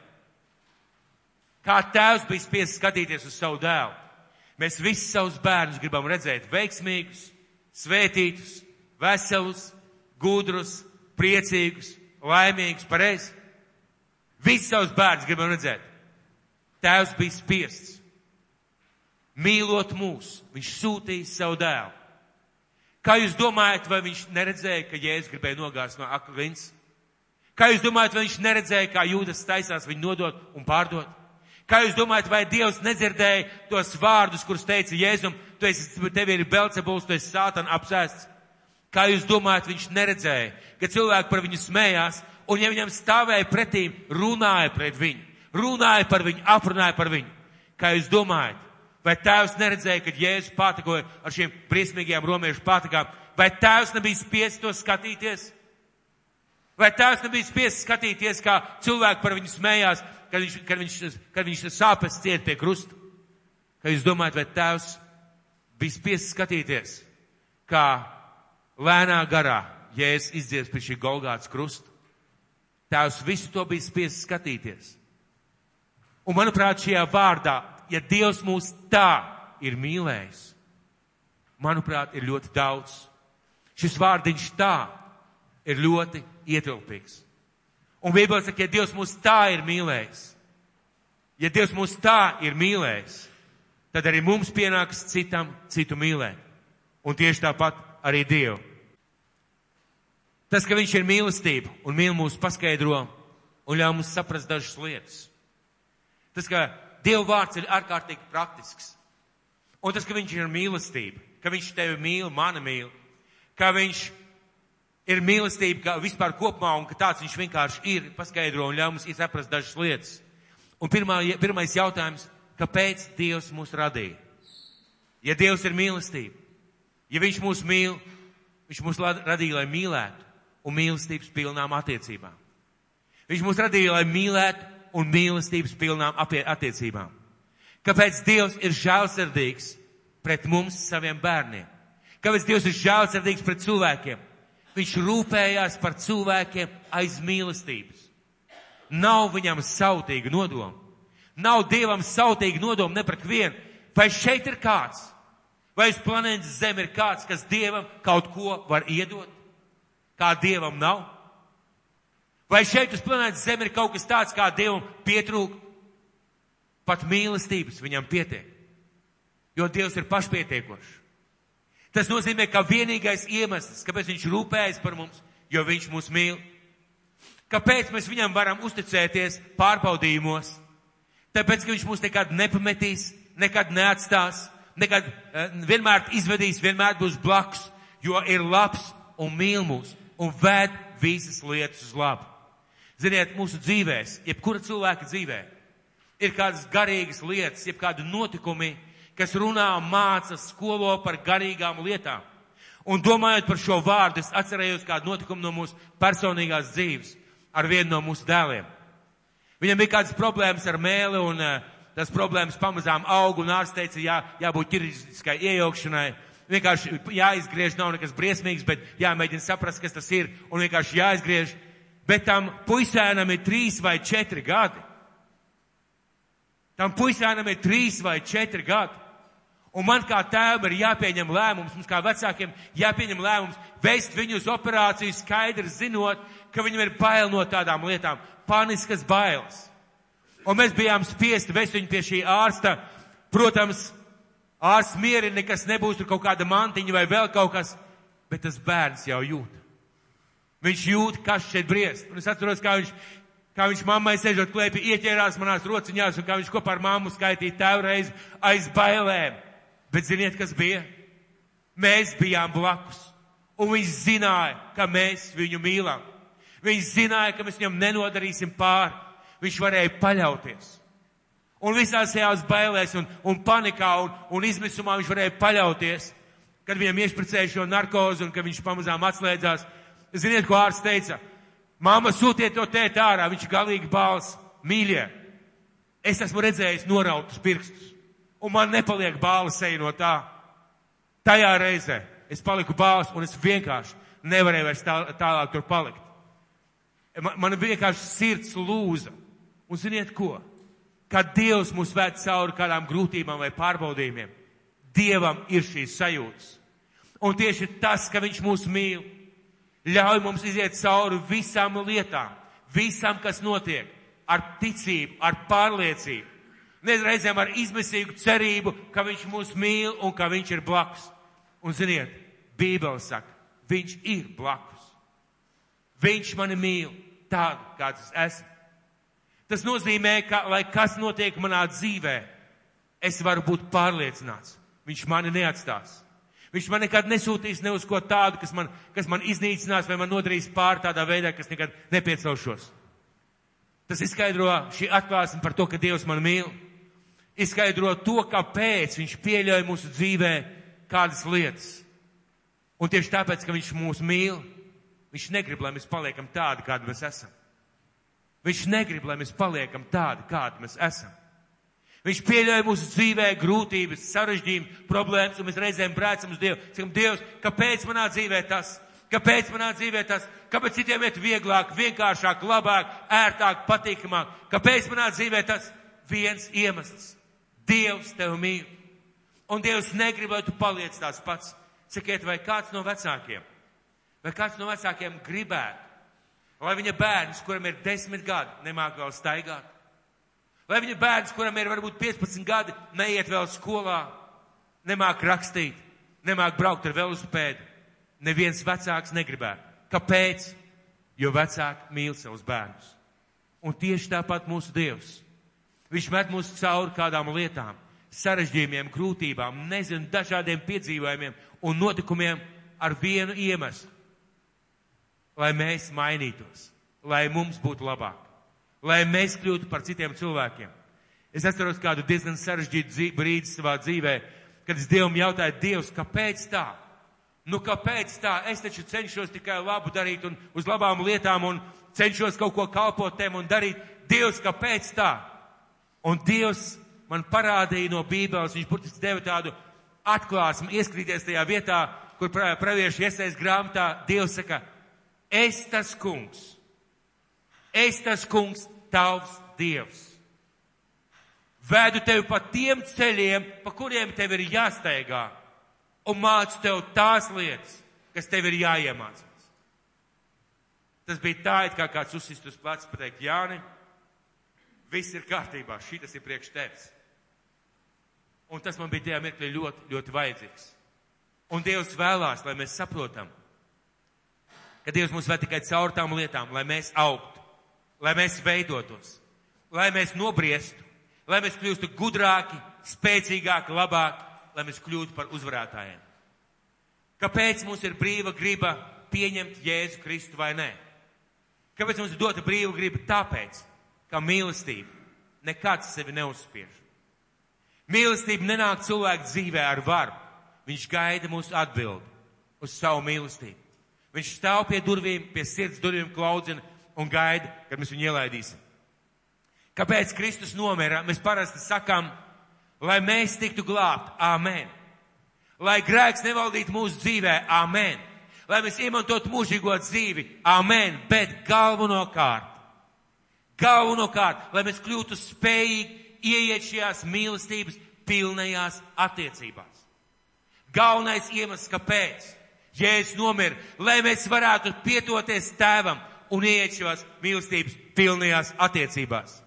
Kā tēvs bija spiests skatīties uz savu dēlu. Mēs visus savus bērnus gribam redzēt veiksmīgus, svētītus, veselus, gudrus, priecīgus, laimīgus, pareizi. Visus savus bērnus gribam redzēt. Tēvs bija spiests. Mīlot mūs, viņš sūtīja savu dēlu. Kā jūs domājat, vai viņš neredzēja, ka Jēzus gribēja nogāzt no akvins? Kā jūs domājat, vai viņš neredzēja, kā jūdas taisās viņu nodot un pārdot? Kā jūs domājat, vai Dievs nedzirdēja tos vārdus, kurus teica Jēzum, tu esi, tev ir belcebuls, tu esi sātana apsēsts? Kā jūs domājat, viņš neredzēja, ka cilvēki par viņu smējās, un ja viņam stāvēja pretīm, runāja pret viņu, runāja par viņu, aprunāja par viņu? Kā jūs domājat, Vai tēvs neredzēja, kad Jēzus pārtakoja ar šiem briesmīgajām romiešu pārtakām? Vai tēvs nebija spiests to skatīties? Vai tēvs nebija spiests skatīties, kā cilvēki par viņu smējās, kad viņš, kad viņš, kad viņš sāpes ciet pie krusta? Kā jūs domājat, vai tēvs bija spiests skatīties, kā lēnā garā Jēzus izdzies pie šī Golgāts krusta? Tēvs visu to bija spiests skatīties. Un manuprāt, šajā vārdā ja Dievs mūs tā ir mīlējis, manuprāt, ir ļoti daudz. Šis vārdiņš tā ir ļoti ietilpīgs. Un Bībelē saka, ja Dievs mūs tā ir mīlējis, ja Dievs mūs tā ir mīlējis, tad arī mums pienāks citam citu mīlēt. Un tieši tāpat arī Dievu. Tas, ka Viņš ir mīlestība un mīl mūs paskaidro un ļauj mums saprast dažas lietas. Tas, ka Dieva vārds ir ārkārtīgi praktisks. Un tas, ka viņš ir mīlestība, ka viņš tevi mīl, mani mīl, ka viņš ir mīlestība, ka vispār kopumā un ka tāds viņš vienkārši ir, paskaidro un ļauj mums izprast dažas lietas. Un pirmā, pirmais jautājums, kāpēc Dievs mūs radīja? Ja Dievs ir mīlestība, ja Viņš mūs mīl, Viņš mūs radīja, lai mīlētu un mīlestības pilnām attiecībām. Viņš mūs radīja, lai mīlētu un mīlestības pilnām attiecībām. Kāpēc Dievs ir žēlsirdīgs pret mums, saviem bērniem? Kāpēc Dievs ir žēlsirdīgs pret cilvēkiem? Viņš rūpējās par cilvēkiem aiz mīlestības. Nav viņam sautīga nodoma. Nav Dievam sautīga nodoma ne pret vienu. Vai šeit ir kāds? Vai uz planētas Zem ir kāds, kas Dievam kaut ko var iedot? Kā Dievam nav? Vai šeit uz planētas Zeme ir kaut kas tāds, kā Dievam pietrūk? Pat mīlestības viņam pietiek. Jo Dievs ir pašpietiekošs. Tas nozīmē, ka vienīgais iemesls, kāpēc viņš rūpējas par mums, jo viņš mūs mīl. Kāpēc mēs viņam varam uzticēties pārbaudījumos? Tāpēc, ka viņš mūs nekad nepametīs, nekad neatstās, nekad eh, vienmēr izvedīs, vienmēr būs blakus, jo ir labs un mīl mūs un ved visas lietas uz labu. Ziniet, mūsu dzīvēs, jebkura cilvēka dzīvē, ir kādas garīgas lietas, jeb kādi notikumi, kas runā, māca, skolo par garīgām lietām. Un domājot par šo vārdu, es atcerējos kādu notikumu no mūsu personīgās dzīves ar vienu no mūsu dēliem. Viņam bija kādas problēmas ar mēli un uh, tas problēmas pamazām aug un ārsts teica, jā, jābūt ķirurģiskai iejaukšanai. Vienkārši jāizgriež, nav nekas briesmīgs, bet jāmēģina saprast, kas tas ir un vienkārši jāizgriež. Bet tam puisēnam ir trīs vai četri gadi. Tam puisēnam ir trīs vai četri gadi. Un man kā tēvam ir jāpieņem lēmums, mums kā vecākiem jāpieņem lēmums, veist viņu uz operāciju skaidri zinot, ka viņam ir bail no tādām lietām, paniskas bailes. Un mēs bijām spiesti vest viņu pie šī ārsta. Protams, ārsts mierina, nekas nebūs, tur kaut kāda mantiņa vai vēl kaut kas, bet tas bērns jau jūt. Viņš jūt, kas šeit briest. Un es atceros, kā viņš, kā viņš mammai sēžot klēpī, ieķērās manās rociņās un kā viņš kopā ar mammu skaitīja tēvreiz aiz bailēm. Bet ziniet, kas bija? Mēs bijām blakus. Un viņš zināja, ka mēs viņu mīlam. Viņš zināja, ka mēs viņam nenodarīsim pāri. Viņš varēja paļauties. Un visās tajās bailēs un, un panikā un, un izmisumā viņš varēja paļauties, kad viņam iešpricēja šo narkozi un kad viņš pamazām atslēdzās. Ziniet, ko ārsts teica? Māma, sūtiet to tēt ārā, viņš galīgi bāls. Mīļie, es esmu redzējis norautus pirkstus, un man nepaliek bāla seja no tā. Tajā reizē es paliku bāls, un es vienkārši nevarēju vairs tā, tālāk tur palikt. Man, man vienkārši sirds lūza. Un ziniet ko? Kad Dievs mūs ved cauri kādām grūtībām vai pārbaudījumiem, Dievam ir šīs sajūtas. Un tieši tas, ka Viņš mūs mīl, ļauj mums iziet cauri visām lietām, visam, kas notiek, ar ticību, ar pārliecību. Nereizēm ar izmisīgu cerību, ka Viņš mūs mīl un ka Viņš ir blakus. Un ziniet, Bībele saka, Viņš ir blakus. Viņš mani mīl tādu, kāds es esmu. Tas nozīmē, ka, lai kas notiek manā dzīvē, es varu būt pārliecināts. Viņš mani neatstās. Viņš man nekad nesūtīs ne uz ko tādu, kas man, kas man iznīcinās vai man nodarīs pār tādā veidā, kas nekad nepiecelšos. Tas izskaidro šī atklāsme par to, ka Dievs man mīl. Izskaidro to, kāpēc Viņš pieļauj mūsu dzīvē kādas lietas. Un tieši tāpēc, ka Viņš mūs mīl, Viņš negrib, lai mēs paliekam tādi, kādi mēs esam. Viņš negrib, lai mēs paliekam tādi, kādi mēs esam. Viņš pieļauj mūsu dzīvē grūtības, sarežģījumu, problēmas, un mēs reizēm brēcam uz Dievu. Sakam, Dievs, kāpēc manā dzīvē tas? Kāpēc manā dzīvē tas? Kāpēc citiem iet vieglāk, vienkāršāk, labāk, ērtāk, patīkamāk? Kāpēc manā dzīvē tas? Viens iemesls. Dievs tev mīl. Un Dievs negrib, lai tu paliec tāds pats. Sakiet, vai kāds no vecākiem, vai kāds no vecākiem gribētu, Lai viņa bērns, kuram ir desmit gadi, nemāk vēl staigāt. Lai viņa bērns, kuram ir varbūt 15 gadi, neiet vēl skolā, nemāk rakstīt, nemāk braukt ar velosipēdu. Neviens vecāks negribētu. Kāpēc? Jo vecāki mīl savus bērnus. Un tieši tāpat mūsu Dievs. Viņš met mūs cauri kādām lietām, sarežģījumiem, grūtībām, nezinu, dažādiem piedzīvojumiem un notikumiem ar vienu iemeslu lai mēs mainītos, lai mums būtu labāk, lai mēs kļūtu par citiem cilvēkiem. Es atceros kādu diezgan sarežģītu brīdi savā dzīvē, kad es Dievam jautāju, Dievs, kāpēc tā? Nu, kāpēc tā? Es taču cenšos tikai labu darīt un uz labām lietām un cenšos kaut ko kalpot tiem un darīt. Dievs, kāpēc tā? Un Dievs man parādīja no Bībeles, viņš burtiski deva tādu atklāsmi, ieskrīties tajā vietā, kur pravieši iesaist grāmatā. Dievs saka, Es tas kungs, es tas kungs, tavs dievs. Vēdu tevi pa tiem ceļiem, pa kuriem tev ir jāsteigā, un mācu tev tās lietas, kas tev ir jāiemācās. Tas bija tā, it kā kāds uzsist uz pleca pateikt, Jāni, Viss ir kārtībā, šis ir priekš tevis. Un tas man bija tajā mirklī ļoti, ļoti vajadzīgs. Un Dievs vēlās, lai mēs saprotam, ka Dievs mums vēl tikai caur tām lietām, lai mēs augtu, lai mēs veidotos, lai mēs nobriestu, lai mēs kļūstu gudrāki, spēcīgāki, labāki, lai mēs kļūtu par uzvarētājiem. Kāpēc mums ir brīva griba pieņemt Jēzu Kristu vai nē? Kāpēc mums ir dota brīva griba? Tāpēc, ka mīlestība nekāds sevi neuzspiež. Mīlestība nenāk cilvēku dzīvē ar varu. Viņš gaida mūsu atbildi uz savu mīlestību. Viņš stāv pie durvīm, pie sirds durvīm klaudzina un gaida, kad mēs viņu ielaidīsim. Kāpēc Kristus nomira? Mēs parasti sakām, lai mēs tiktu glābti. Āmen. Lai grēks nevaldītu mūsu dzīvē. Āmen. Lai mēs iemantotu mūžīgo dzīvi. Āmen. Bet galvenokārt, galvenokārt, lai mēs kļūtu spējīgi ieiet šajās mīlestības pilnajās attiecībās. Galvenais iemesls, kāpēc Jēzus nomira, lai mēs varētu pietoties tēvam un ieiet šajās mīlestības pilnajās attiecībās.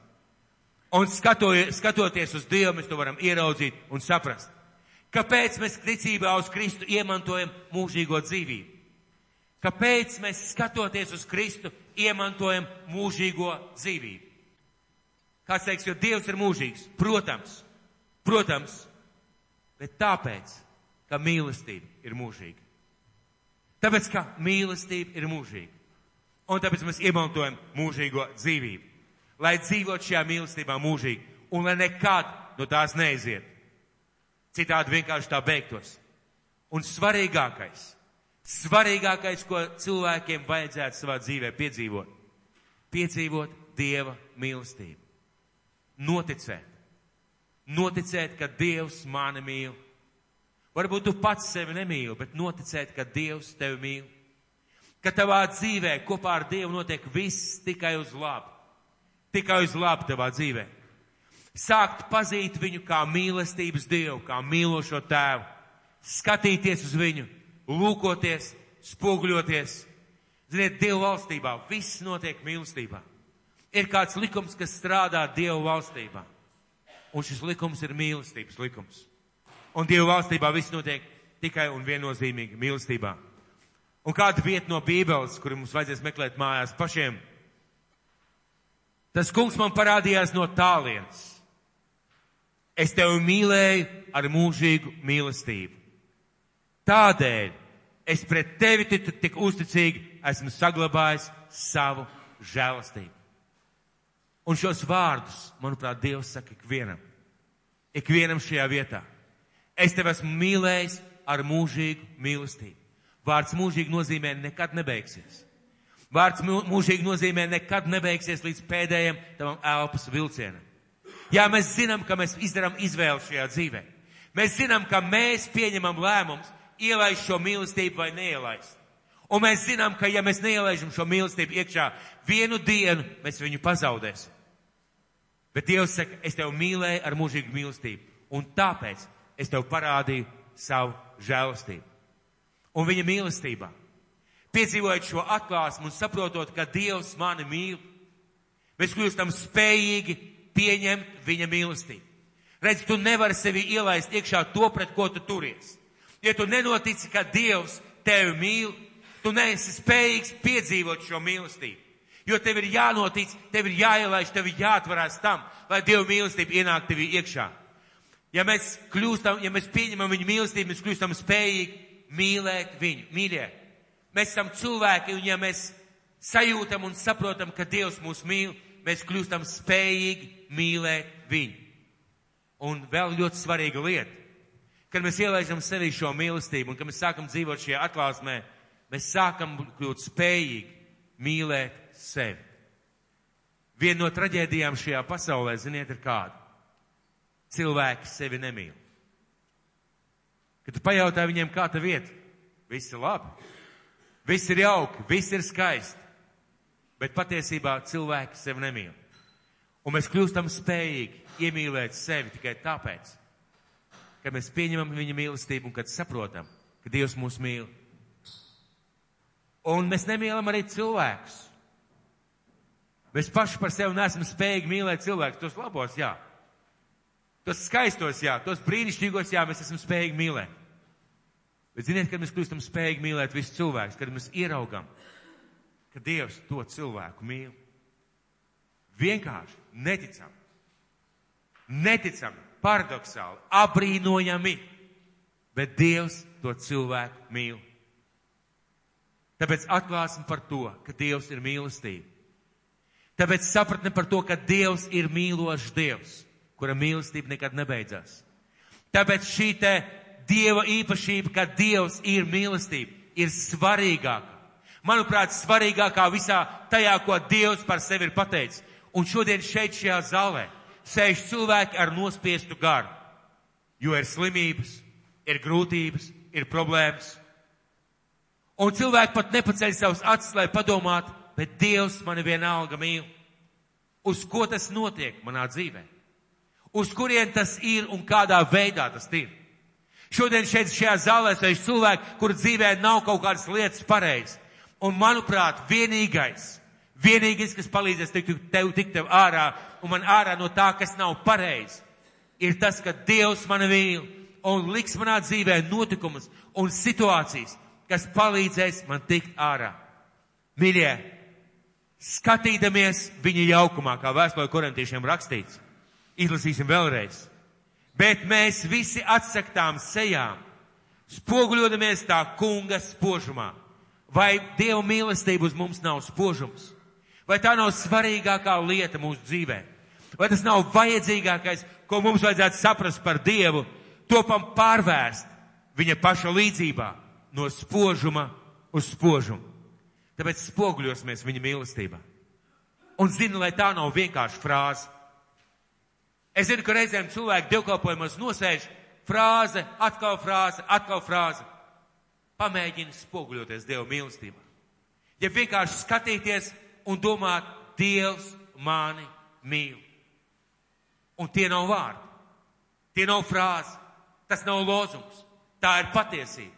Un skatoties, skatoties uz Dievu, mēs to varam ieraudzīt un saprast. Kāpēc mēs ticībā uz Kristu iemantojam mūžīgo dzīvību? Kāpēc mēs skatoties uz Kristu iemantojam mūžīgo dzīvību? Kāds teiks, jo Dievs ir mūžīgs. Protams, protams, bet tāpēc, ka mīlestība ir mūžīga. Tāpēc, ka mīlestība ir mūžīga. Un tāpēc mēs iemantojam mūžīgo dzīvību. Lai dzīvot šajā mīlestībā mūžīgi un lai nekad no tās neiziet. Citādi vienkārši tā beigtos. Un svarīgākais, svarīgākais, ko cilvēkiem vajadzētu savā dzīvē piedzīvot, piedzīvot Dieva mīlestību noticēt. Noticēt, ka Dievs mani mīl. Varbūt tu pats sevi nemīli, bet noticēt, ka Dievs tevi mīl. Ka tavā dzīvē kopā ar Dievu notiek viss tikai uz labu. Tikai uz labu tavā dzīvē. Sākt pazīt viņu kā mīlestības Dievu, kā mīlošo tēvu. Skatīties uz viņu, lūkoties, spoguļoties. Ziniet, Dievu valstībā viss notiek mīlestībā ir kāds likums, kas strādā Dievu valstībā. Un šis likums ir mīlestības likums. Un Dievu valstībā viss notiek tikai un viennozīmīgi mīlestībā. Un kāda vieta no Bībeles, kuru mums vajadzēs meklēt mājās pašiem? Tas kungs man parādījās no tālienes. Es tevi mīlēju ar mūžīgu mīlestību. Tādēļ es pret tevi tik uzticīgi esmu saglabājis savu žēlastību. Un šos vārdus, manuprāt, Dievs saka ikvienam. Ikvienam šajā vietā. Es tevi esmu mīlējis ar mūžīgu mīlestību. Vārds mūžīgi nozīmē nekad nebeigsies. Vārds mūžīgi nozīmē nekad nebeigsies līdz pēdējiem tavam elpas vilcienam. Jā, mēs zinām, ka mēs izdarām izvēli šajā dzīvē. Mēs zinām, ka mēs pieņemam lēmumus, ielaist šo mīlestību vai neielaist. Un mēs zinām, ka ja mēs neielaižam šo mīlestību iekšā, vienu dienu mēs viņu pazaudēsim. Bet Dievs saka, es tevi mīlēju ar mūžīgu mīlestību, un tāpēc es tev parādīju savu žēlastību. Un viņa mīlestībā, piedzīvojot šo atklāsmu un saprotot, ka Dievs mani mīl, mēs kļūstam spējīgi pieņemt viņa mīlestību. Redz, tu nevari sevi ielaist iekšā to, pret ko tu turies. Ja tu nenotici, ka Dievs tevi mīl, tu neesi spējīgs piedzīvot šo mīlestību. Jo tev ir jānotic, tev ir jāielaiž, tev ir jāatvarās tam, lai Dieva mīlestība ienāk tevī iekšā. Ja mēs kļūstam, ja mēs pieņemam viņu mīlestību, mēs kļūstam spējīgi mīlēt viņu, mīļēt. Mēs esam cilvēki, un ja mēs sajūtam un saprotam, ka Dievs mūs mīl, mēs kļūstam spējīgi mīlēt viņu. Un vēl ļoti svarīga lieta, kad mēs ielaižam sevī šo mīlestību un kad mēs sākam dzīvot šajā atklāsmē, mēs sākam kļūt spējīgi mīlēt sevi. Viena no traģēdijām šajā pasaulē, ziniet, ir kāda. Cilvēki sevi nemīl. Kad tu pajautā viņiem, kā ta vieta, viss ir labi, viss ir jauki, viss ir skaisti, bet patiesībā cilvēki sevi nemīl. Un mēs kļūstam spējīgi iemīlēt sevi tikai tāpēc, ka mēs pieņemam viņa mīlestību un kad saprotam, ka Dievs mūs mīl Un mēs nemīlam arī cilvēkus. Mēs paši par sevi neesam spējīgi mīlēt cilvēkus, tos labos, jā. Tos skaistos, jā, tos brīnišķīgos, jā, mēs esam spējīgi mīlēt. Bet ziniet, kad mēs kļūstam spējīgi mīlēt visus cilvēkus, kad mēs ieraugam, ka Dievs to cilvēku mīl. Vienkārši neticam. Neticam, paradoxāli, abrīnojami, bet Dievs to cilvēku mīl. Tāpēc atklāsim par to, ka Dievs ir mīlestība. Tāpēc sapratne par to, ka Dievs ir mīlošs Dievs, kura mīlestība nekad nebeidzās. Tāpēc šī te Dieva īpašība, ka Dievs ir mīlestība, ir svarīgāka. Manuprāt, svarīgākā visā tajā, ko Dievs par sevi ir pateicis. Un šodien šeit šajā zālē sēž cilvēki ar nospiestu garu, jo ir slimības, ir grūtības, ir problēmas. Un cilvēki pat nepaceļ savus acis, lai padomātu, bet Dievs mani vienalga mīl. Uz ko tas notiek manā dzīvē? Uz kurien tas ir un kādā veidā tas ir? Šodien šeit šajā zālē sēž cilvēki, kur dzīvē nav kaut kādas lietas pareizas. Un manuprāt, vienīgais, vienīgais, kas palīdzēs tikt tev, tikt tev ārā un man ārā no tā, kas nav pareizi, ir tas, ka Dievs mani mīl un liks manā dzīvē notikumus un situācijas, kas palīdzēs man tikt ārā. Mīļie, skatīdamies viņa jaukumā, kā vēstulē korintiešiem rakstīts, izlasīsim vēlreiz. Bet mēs visi atsaktām sejām, spoguļodamies tā kunga spožumā. Vai Dieva mīlestība uz mums nav spožums? Vai tā nav svarīgākā lieta mūsu dzīvē? Vai tas nav vajadzīgākais, ko mums vajadzētu saprast par Dievu, topam pārvērst viņa paša līdzībā no spožuma uz spožumu? Tāpēc spoguļosimies viņa mīlestībā. Un zinu, lai tā nav vienkārši frāze. Es zinu, ka reizēm cilvēki dievkalpojumos nosēž frāze, atkal frāze, atkal frāze. Pamēģini spoguļoties Dieva mīlestībā. Ja vienkārši skatīties un domāt, Dievs mani mīl. Un tie nav vārdi, tie nav frāzi, tas nav lozums, tā ir patiesība.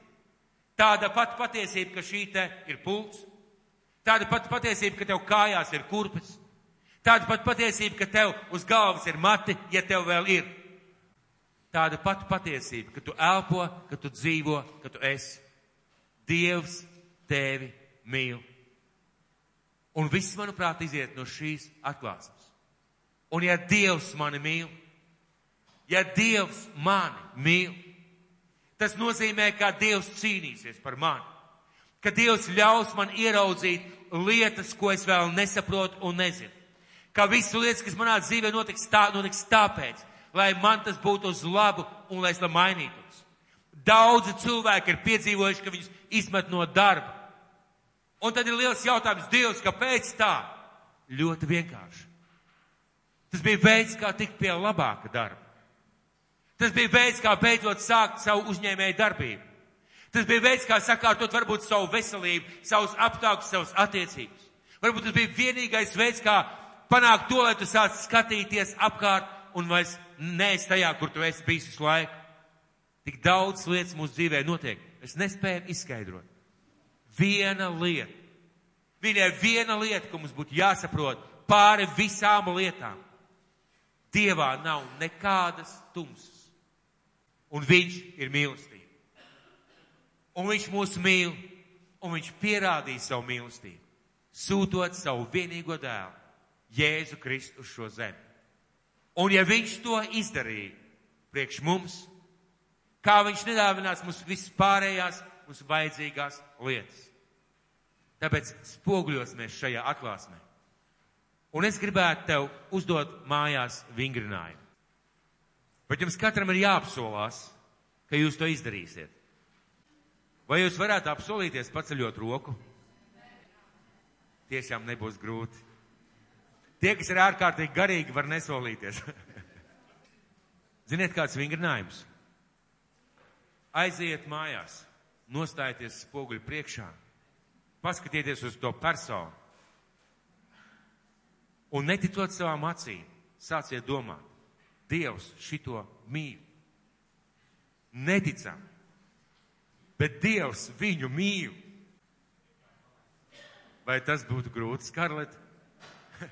Tāda pati patiesība, ka šī te ir pults, tāda pati patiesība, ka tev kājās ir kurpes, tāda pati patiesība, ka tev uz galvas ir mati, ja tev vēl ir. Tāda pati patiesība, ka tu elpo, ka tu dzīvo, ka tu esi. Dievs tevi mīl. Un viss, manuprāt, iziet no šīs atklāsmes. Un ja Dievs mani mīl, ja Dievs mani mīl, tas nozīmē, ka Dievs cīnīsies par mani. Ka Dievs ļaus man ieraudzīt lietas, ko es vēl nesaprotu un nezinu. Ka visas lietas, kas manā dzīvē notiks, tā, notiks tāpēc, lai man tas būtu uz labu un lai es tam mainītos. Daudzi cilvēki ir piedzīvojuši, ka viņus izmet no darba Un tad ir liels jautājums, Dievs, kāpēc tā? Ļoti vienkārši. Tas bija veids, kā tikt pie labāka darba. Tas bija veids, kā beidzot sākt savu uzņēmēju darbību. Tas bija veids, kā sakārtot varbūt savu veselību, savus apstākļus, savus attiecības. Varbūt tas bija vienīgais veids, kā panākt to, lai tu sāc skatīties apkārt un vairs neesi tajā, kur tu esi bijis visu laiku. Tik daudz lietas mūsu dzīvē notiek. Es nespēju izskaidrot. Viena lieta. Viņai viena lieta, ko mums būtu jāsaprot pāri visām lietām. Dievā nav nekādas tumsas. Un viņš ir mīlestība. Un viņš mūs mīl, un viņš pierādīja savu mīlestību, sūtot savu vienīgo dēlu, Jēzu Kristu uz šo zemi. Un ja viņš to izdarīja priekš mums, kā viņš nedāvinās mums vispārējās mums vajadzīgās lietas. Tāpēc spoguļosimies šajā atklāsmē. Un es gribētu tev uzdot mājās vingrinājumu. Bet jums katram ir jāapsolās, ka jūs to izdarīsiet. Vai jūs varētu apsolīties paceļot roku? Tiešām nebūs grūti. Tie, kas ir ārkārtīgi garīgi, var nesolīties. Ziniet, kāds vingrinājums? Aiziet mājās nostājieties spoguļu priekšā, paskatieties uz to personu un neticot savām acīm, sāciet domāt, Dievs šito mīl. Neticam, bet Dievs viņu mīl. Vai tas būtu grūti, Skarlet?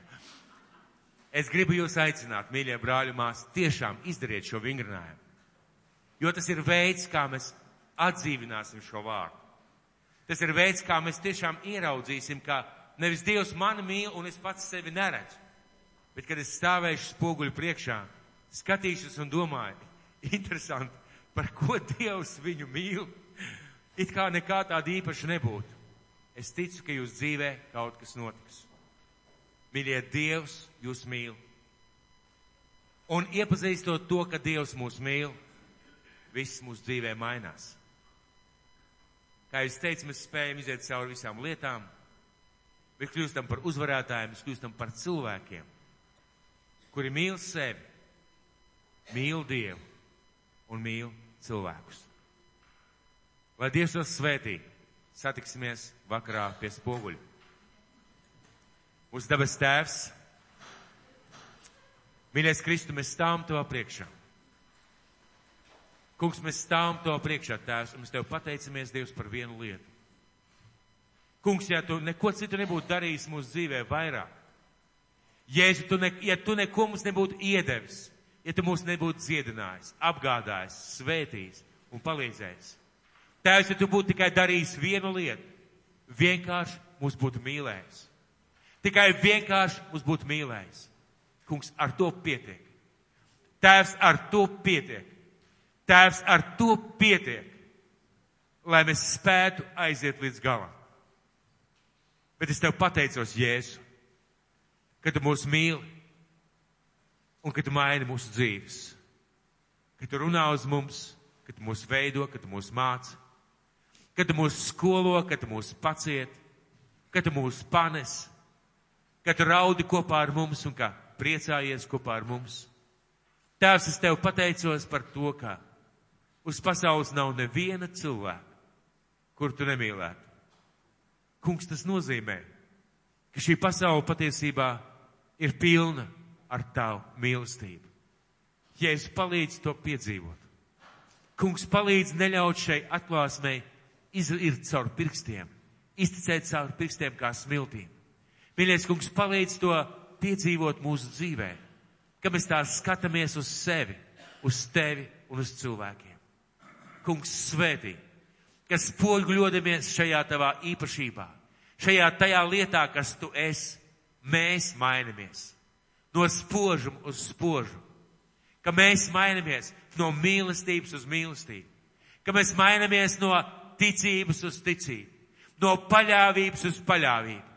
Es gribu jūs aicināt, mīļie brāļi, mās, tiešām izdariet šo vingrinājumu. Jo tas ir veids, kā mēs atdzīvināsim šo vārdu. Tas ir veids, kā mēs tiešām ieraudzīsim, ka nevis Dievs mani mīl un es pats sevi neredzu, bet kad es stāvēšu spoguļu priekšā, skatīšos un domāju, interesanti, par ko Dievs viņu mīl, it kā nekā tāda īpaša nebūtu. Es ticu, ka jūs dzīvē kaut kas notiks. Mīļie, Dievs jūs mīl. Un iepazīstot to, ka Dievs mūs mīl, viss mūsu dzīvē mainās. Kā jūs teicat, mēs spējam iziet cauri visām lietām, bet kļūstam par uzvarētājiem, mēs kļūstam par cilvēkiem, kuri mīl sevi, mīl Dievu un mīl cilvēkus. Lai Dievs tos svētī, satiksimies vakarā pie spoguļa. Mūsu dabas tēvs, mīļais Kristu, mēs stāvam to priekšā. Kungs, mēs stāvam to priekšā, tēvs, un mēs tev pateicamies, Dievs, par vienu lietu. Kungs, ja tu neko citu nebūtu darījis mūsu dzīvē vairāk, Jēzu, tu ne, ja tu neko mums nebūtu iedevis, ja tu mūs nebūtu dziedinājis, apgādājis, svētījis un palīdzējis. Tēvs, ja tu būtu tikai darījis vienu lietu, vienkārši mūs būtu mīlējis. Tikai vienkārši mums būtu mīlējis. Kungs, ar to pietiek. Tēvs, ar to pietiek. Tēvs, ar to pietiek, lai mēs spētu aiziet līdz galam. Bet es tev pateicos, Jēzu, ka tu mūs mīli un ka tu maini mūsu dzīves. Ka tu runā uz mums, ka tu mūs veido, ka tu mūs māci, ka tu mūs skolo, ka tu mūs paciet, ka tu mūs panes, ka tu raudi kopā ar mums un ka priecājies kopā ar mums. Tēvs, es tev pateicos par to, ka uz pasaules nav neviena cilvēka, kur tu nemīlētu. Kungs, tas nozīmē, ka šī pasaule patiesībā ir pilna ar tavu mīlestību. Jēzus palīdz to piedzīvot. Kungs palīdz neļaut šai atklāsmei izirt caur pirkstiem, izticēt caur pirkstiem kā smiltīm. Mīļais kungs, palīdz to piedzīvot mūsu dzīvē, ka mēs tā skatāmies uz sevi, uz tevi un uz cilvēkiem. Kungs svētī, ka spoguļodamies šajā tavā īpašībā, šajā tajā lietā, kas tu esi, mēs mainamies no spožuma uz spožu, ka mēs mainamies no mīlestības uz mīlestību, ka mēs mainamies no ticības uz ticību, no paļāvības uz paļāvību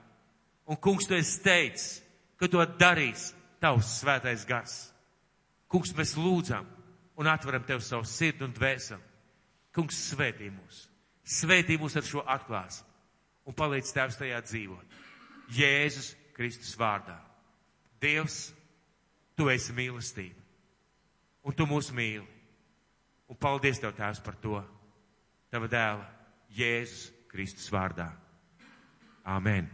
Un kungs, tu esi teicis, ka to darīs tavs svētais gars. Kungs, mēs lūdzam un atveram tev savu sirdi un dvēseli. Kungs, svētī mūs. Svētī mūs ar šo atklāsmu un palīdz tēvs tajā dzīvot. Jēzus Kristus vārdā. Dievs, tu esi mīlestība. Un tu mūs mīli. Un paldies tev, tēvs, par to. Tava dēla Jēzus Kristus vārdā. Āmen.